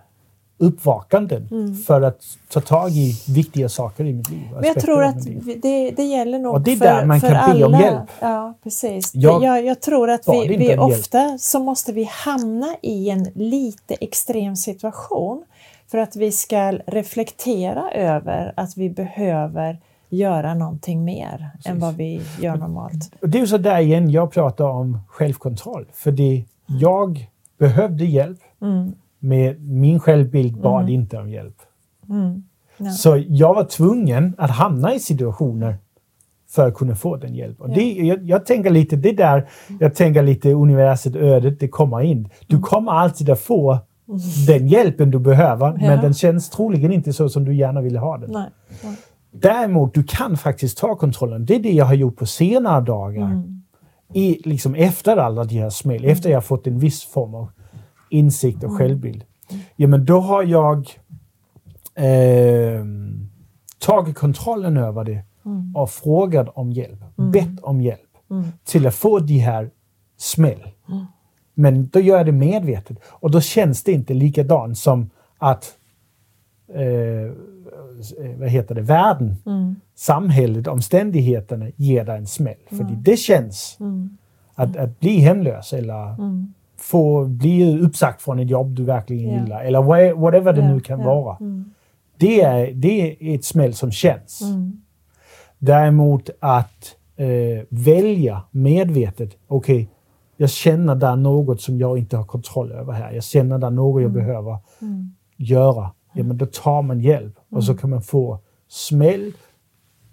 uppvakanden Mm. för att ta tag i viktiga saker i mitt liv. Men jag tror att det, det gäller nog Och det är för, där man för kan be alla. om hjälp. Ja, precis. Jag Jag, jag, tror att vi, vi hjälp. ofta så måste vi hamna i en lite extrem situation för att vi ska reflektera över att vi behöver göra någonting mer än vad vi gör normalt. Och det är så där igen, jag pratar om självkontroll. För det, jag behövde hjälp, Mm, med min självbild bad inte om hjälp. mm, ja. Så jag var tvungen att hamna i situationer för att kunna få den hjälp. Och det, jag, jag tänker lite det där, jag tänker lite universet, ödet, det kommer in. Du kommer alltid att få den hjälpen du behöver, Ja. men den känns troligen inte så som du gärna ville ha den. Nej. nej. Däremot, du kan faktiskt ta kontrollen. Det är det jag har gjort på senare dagar. Mm. I, liksom efter alla de här smäll, efter jag fått en viss form av insikt och Mm. självbild. Ja, men då har jag ehm, tagit kontrollen över det Mm. och frågat om hjälp, bett om hjälp Mm. till att få de här smäll. Men då gör jag det medvetet och då känns det inte likadant som att eh, vad heter det, världen, Mm. samhället, omständigheterna ger dig en smäll. För det känns Mm. att, att bli hemlös eller Mm. Få bli uppsagt från ett jobb du verkligen Ja. gillar eller wha- whatever det Ja, nu kan ja. vara. Mm. Det är, det är ett smäll som känns. Mm. Däremot att eh, välja medvetet, okej, okay, jag känner där något som jag inte har kontroll över här. Jag känner där något jag Mm. behöver Mm. göra. Ja, men då tar man hjälp och så kan man få smäll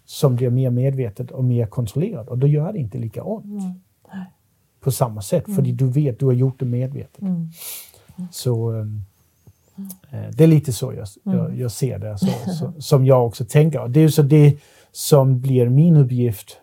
som blir mer medvetet och mer kontrollerad. Och då gör det inte lika ont Mm. På samma sätt, för du vet du har gjort det medvetet. Mm. Så eh, det är lite så jag, jag, jag ser det, så, så, som jag också tänker. Det är så det som blir min uppgift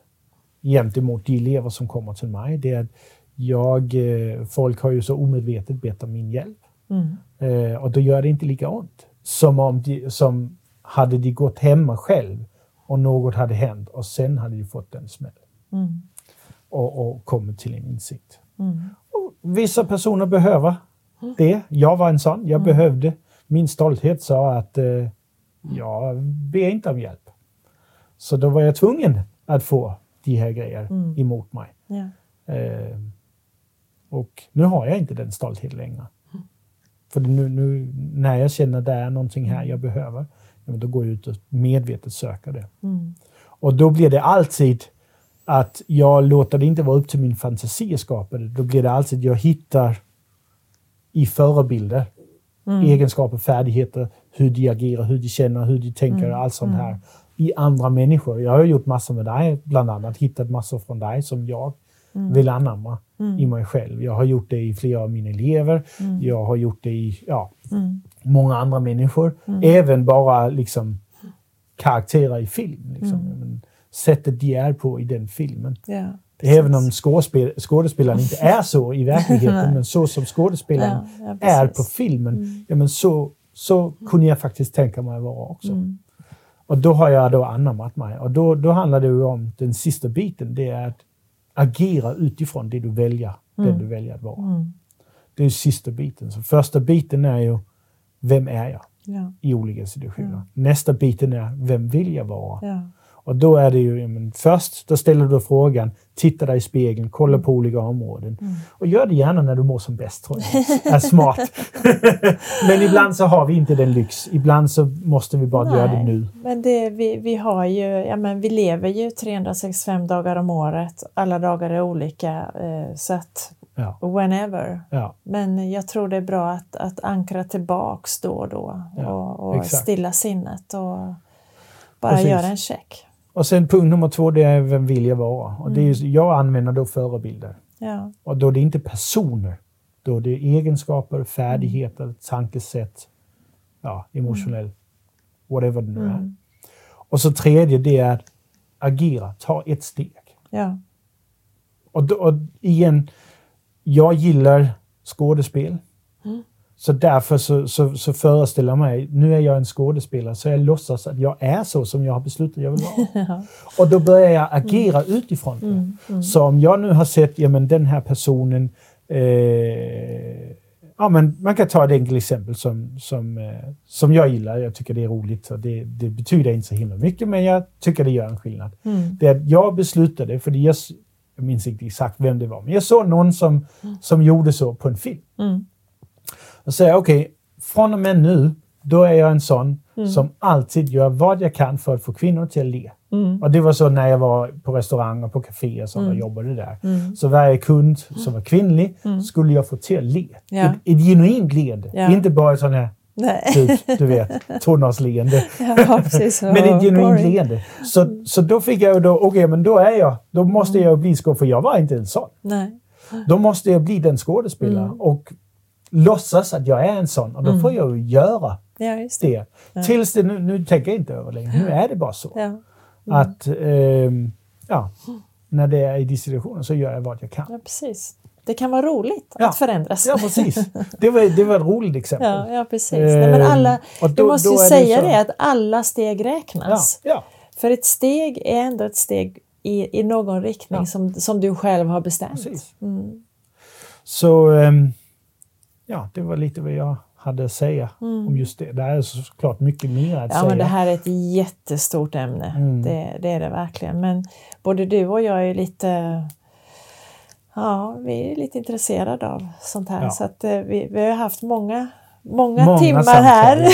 gentemot de elever som kommer till mig. Det är att jag, eh, folk har ju så omedvetet bett om min hjälp. Mm. Eh, och då gör det inte lika ont. Som om de, som hade de gått hemma själv och något hade hänt och sen hade de fått en smäll Mm. Och, och kommit till en insikt. Mm. Och vissa personer behöver det. Jag var en sån. Jag behövde. Min stolthet sa att eh, jag ber inte om hjälp. Så då var jag tvungen att få de här grejer Mm. emot mig. Ja. Eh, och nu har jag inte den stoltheten längre. För nu, nu när jag känner att det är någonting här jag behöver, då går jag ut och medvetet söker det. Mm. Och då blir det alltid att jag låter det inte vara upp till min fantasi att skapa det. Då blir det alltid att jag hittar i förebilder Mm. egenskaper, färdigheter, hur de agerar, hur de känner, hur de tänker, allt sånt här i andra människor. Jag har gjort massor med dig, bland annat hittat massor från dig som jag vill anamma i mig själv. Jag har gjort det i flera av mina elever. Jag har gjort det i ja, Mm. många andra människor. Även bara liksom karaktärer i film. Liksom. Sättet de är på i den filmen. Ja. Även om skådespel skådespelaren inte är så i verkligheten, men så som skådespelaren Ja, ja, är på filmen, ja, men så, så kunde jag faktiskt tänka mig vara också. Mm. Och då har jag då anammat mig. Och då, då handlar det ju om den sista biten, det är att agera utifrån det du väljer, den du väljer att vara. Mm. Det är sista biten. Så första biten är ju, vem är jag Ja. i olika situationer? Nästa biten är, vem vill jag vara? Och då är det ju, först då ställer du frågan, titta dig i spegeln, kolla på olika områden. Och gör det gärna när du mår som bäst, tror jag. är smart. men ibland så har vi inte den lyx. Ibland så måste vi bara göra det nu. Men det, vi, vi, har ju, ja, men vi lever ju 365 dagar om året. Alla dagar är olika. Eh, så att Ja, whenever. ja, Men jag tror det är bra att, att ankra tillbaks då och då Ja, och, stilla sinnet och bara Precis. göra en check. Och sen punkt nummer två, det är vem vill jag vara? Och det är, ju- jag använder då förebilder. Ja. Och då är det inte personer. Då är det egenskaper, färdigheter, tankesätt, ja, emotionell, whatever det nu är. Mm. Och så tredje, det är att agera, ta ett steg. Ja. Och, då, och igen, jag gillar skådespel. Mm. Så därför så, så, så föreställer jag mig, nu är jag en skådespelare, så jag låtsas att jag är så som jag har beslutat jag vill vara. Och då börjar jag agera utifrån det. Mm. Så om jag nu har sett, ja men den här personen, eh, ja men man kan ta ett enkelt exempel som, som, eh, som jag gillar, jag tycker det är roligt och det, det betyder inte så himla mycket men jag tycker det gör en skillnad. Mm. Det är att jag beslutade, för jag, jag minns inte exakt vem det var, men jag såg någon som, som gjorde så på en film. Mm. Och säger okej, från och med nu, då är jag en sån som alltid gör vad jag kan för att få kvinnor till att le. Mm. Och det var så när jag var på restauranger, på kaféer och så och jobbade där. Mm. Så varje kund som var kvinnlig skulle jag få till att le. Ja. Ett, ett genuint leende. Ja. Inte bara sån här, Nej. typ, du vet, tonårsleende. Ja, precis. Men ett genuint leende. Så, så då fick jag då, okej men då är jag, då måste jag bli skådespelare, för jag var inte en sån. Nej. Då måste jag bli den skådespelaren Mm. och låtsas att jag är en sån. Och då får jag ju göra Ja, just det. det. Tills det, nu, nu tänker jag inte över längre, nu är det bara så. Ja. Att, ehm, ja, när det är i de situationer så gör jag vad jag kan. ja, precis. Det kan vara roligt Ja. att förändras. Ja, precis. Det var, det var ett roligt exempel. Ja, ja precis. Nej, men alla, Ehm, du då- måste då ju är det säga så- det att alla steg Ja, räknas. ja, För ett steg är ändå ett steg i, i någon riktning Ja. som, som du själv har bestämt. precis. Mm. Så ehm, ja, det var lite vad jag hade att säga om just det. Det är såklart mycket mer att Mm. Ja, säga. men det här är ett jättestort ämne. Mm. Det, det är det verkligen. Men både du och jag är lite Ja, vi är lite intresserade av sånt här. Ja. Så att, eh, vi, vi har haft många, många, Många timmar samtal, här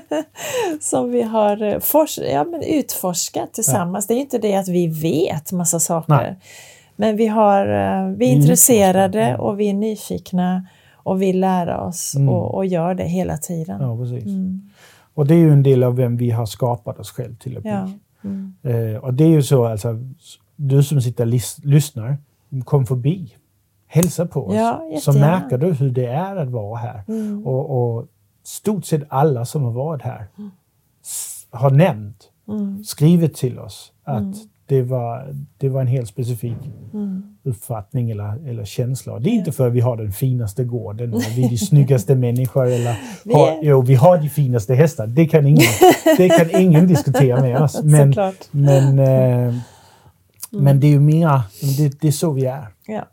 som vi har eh, fors ja, men utforskat tillsammans. Det är ju inte det att vi vet massa saker. Nej. Men vi, har, eh, vi är Vi intresserade ja. och vi är nyfikna och vill lära oss Mm. och, och gör det hela tiden. Ja, precis. Mm. Och det är ju en del av vem vi har skapat oss själv till att bli. Ja. Eh, och det är ju så alltså, du som sitter och lys- lyssnar, kom förbi. Hälsa på oss. Ja, så märker du hur det är att vara här. Mm. Och, och stort sett alla som har varit här har nämnt, Mm. skrivit till oss att Mm. Det, var, det var en helt specifik Mm. uppfattning eller, eller känsla. Det är inte för att vi har den finaste gården eller vi är de snyggaste människor eller har, jo, vi har de finaste hästar. Det kan ingen, det kan ingen diskutera med oss. Men, men, eh, men det är ju mera, det, det är så vi är. Ja.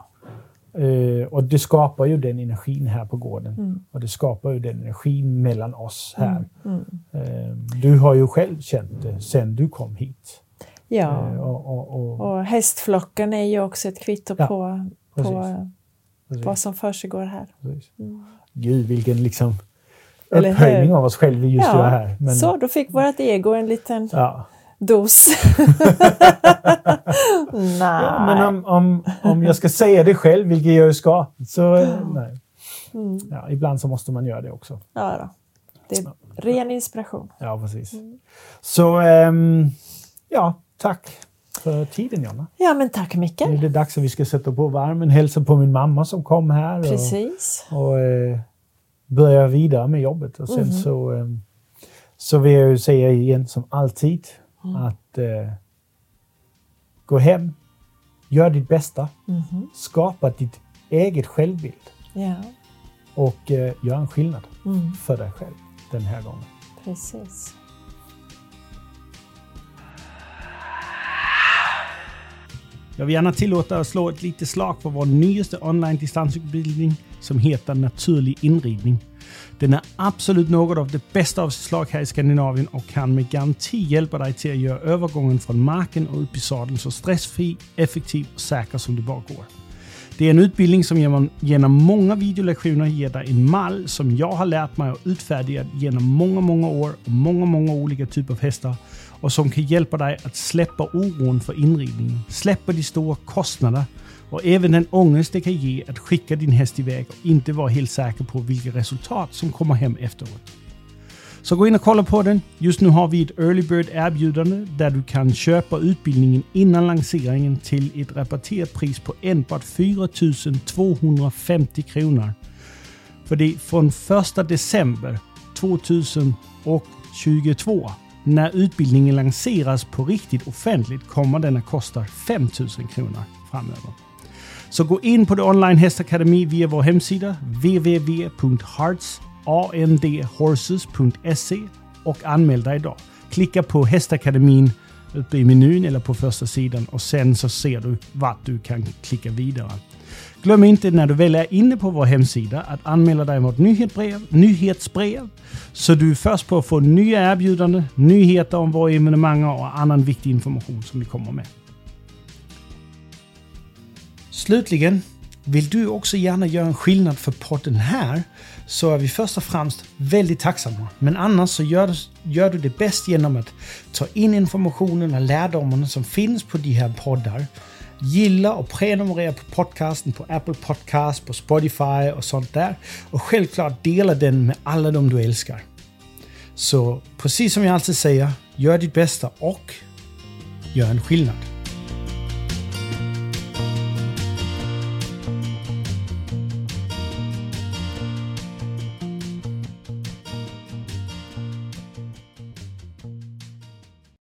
Eh, och det skapar ju den energin här på gården. Mm. Och det skapar ju den energin mellan oss här. Mm. Eh, du har ju själv känt det sen du kom hit. Ja. Eh, och, och, och, Och hästflocken är ju också ett kvitto Ja, på, precis. på precis, vad som försiggår här. Mm. Gud, vilken liksom upphöjning av oss själva just Ja, gör här. Men, Så, då fick vårt ego en liten ja. dos. nej. Ja, men om, om, om jag ska säga det själv, vilket jag ju ska, så nej. Mm. Ja, ibland så måste man göra det också. Ja, då. Det är ren inspiration. Ja, precis. Mm. Så ehm, ja, tack för tiden Jonna. Ja, men tack Micke. Nu är det dags att vi ska sätta på värmen, hälsa på min mamma som kom här Precis. och, och eh, börja vidare med jobbet. Och sen Mhm. så, ehm, så vill jag ju säga igen som alltid Mm. att eh, gå hem, gör ditt bästa, Mhm. skapa ditt eget självbild Ja, och eh, gör en skillnad mm. för dig själv den här gången. precis. Jag vill gärna tillåta att slå ett litet slag för vår nyaste online distansutbildning som heter Naturlig inridning. Den är absolut något av det bästa av sitt slag här i Skandinavien och kan med garanti hjälpa dig till att göra övergången från marken och upp i sadeln så stressfri, effektiv och säker som det bara går. Det är en utbildning som genom, genom många videolektioner ger dig en mall som jag har lärt mig och utfärdigat genom många, många år och många, många olika typer av hästar och som kan hjälpa dig att släppa oron för inridningen, släppa de stora kostnaderna och även den ångest det kan ge att skicka din häst iväg och inte vara helt säker på vilka resultat som kommer hem efteråt. Så gå in och kolla på den. Just nu har vi ett early bird erbjudande där du kan köpa utbildningen innan lanseringen till ett rabatterat pris på enbart 4 250 kronor. För det är från 1 december 2022 när utbildningen lanseras på riktigt offentligt kommer den att kosta 5 000 kronor framöver. Så gå in på The Online Hästakademi via vår hemsida www.heartsandhorses.se och anmäl dig idag. Klicka på Hästakademin uppe i menyn eller på första sidan och sen så ser du vart du kan klicka vidare. Glöm inte när du väl är inne på vår hemsida att anmäla dig mot nyhetsbrev, nyhetsbrev så du är först på att få nya erbjudanden, nyheter om våra evenemang och annan viktig information som vi kommer med. Slutligen, vill du också gärna göra en skillnad för podden här så är vi först och främst väldigt tacksamma. Men annars så gör, gör du det bäst genom att ta in informationen och lärdomarna som finns på de här poddar. Gilla och prenumerera på podcasten på Apple Podcast, på Spotify och sånt där. Och självklart dela den med alla de du älskar. Så precis som jag alltid säger, gör ditt bästa och gör en skillnad.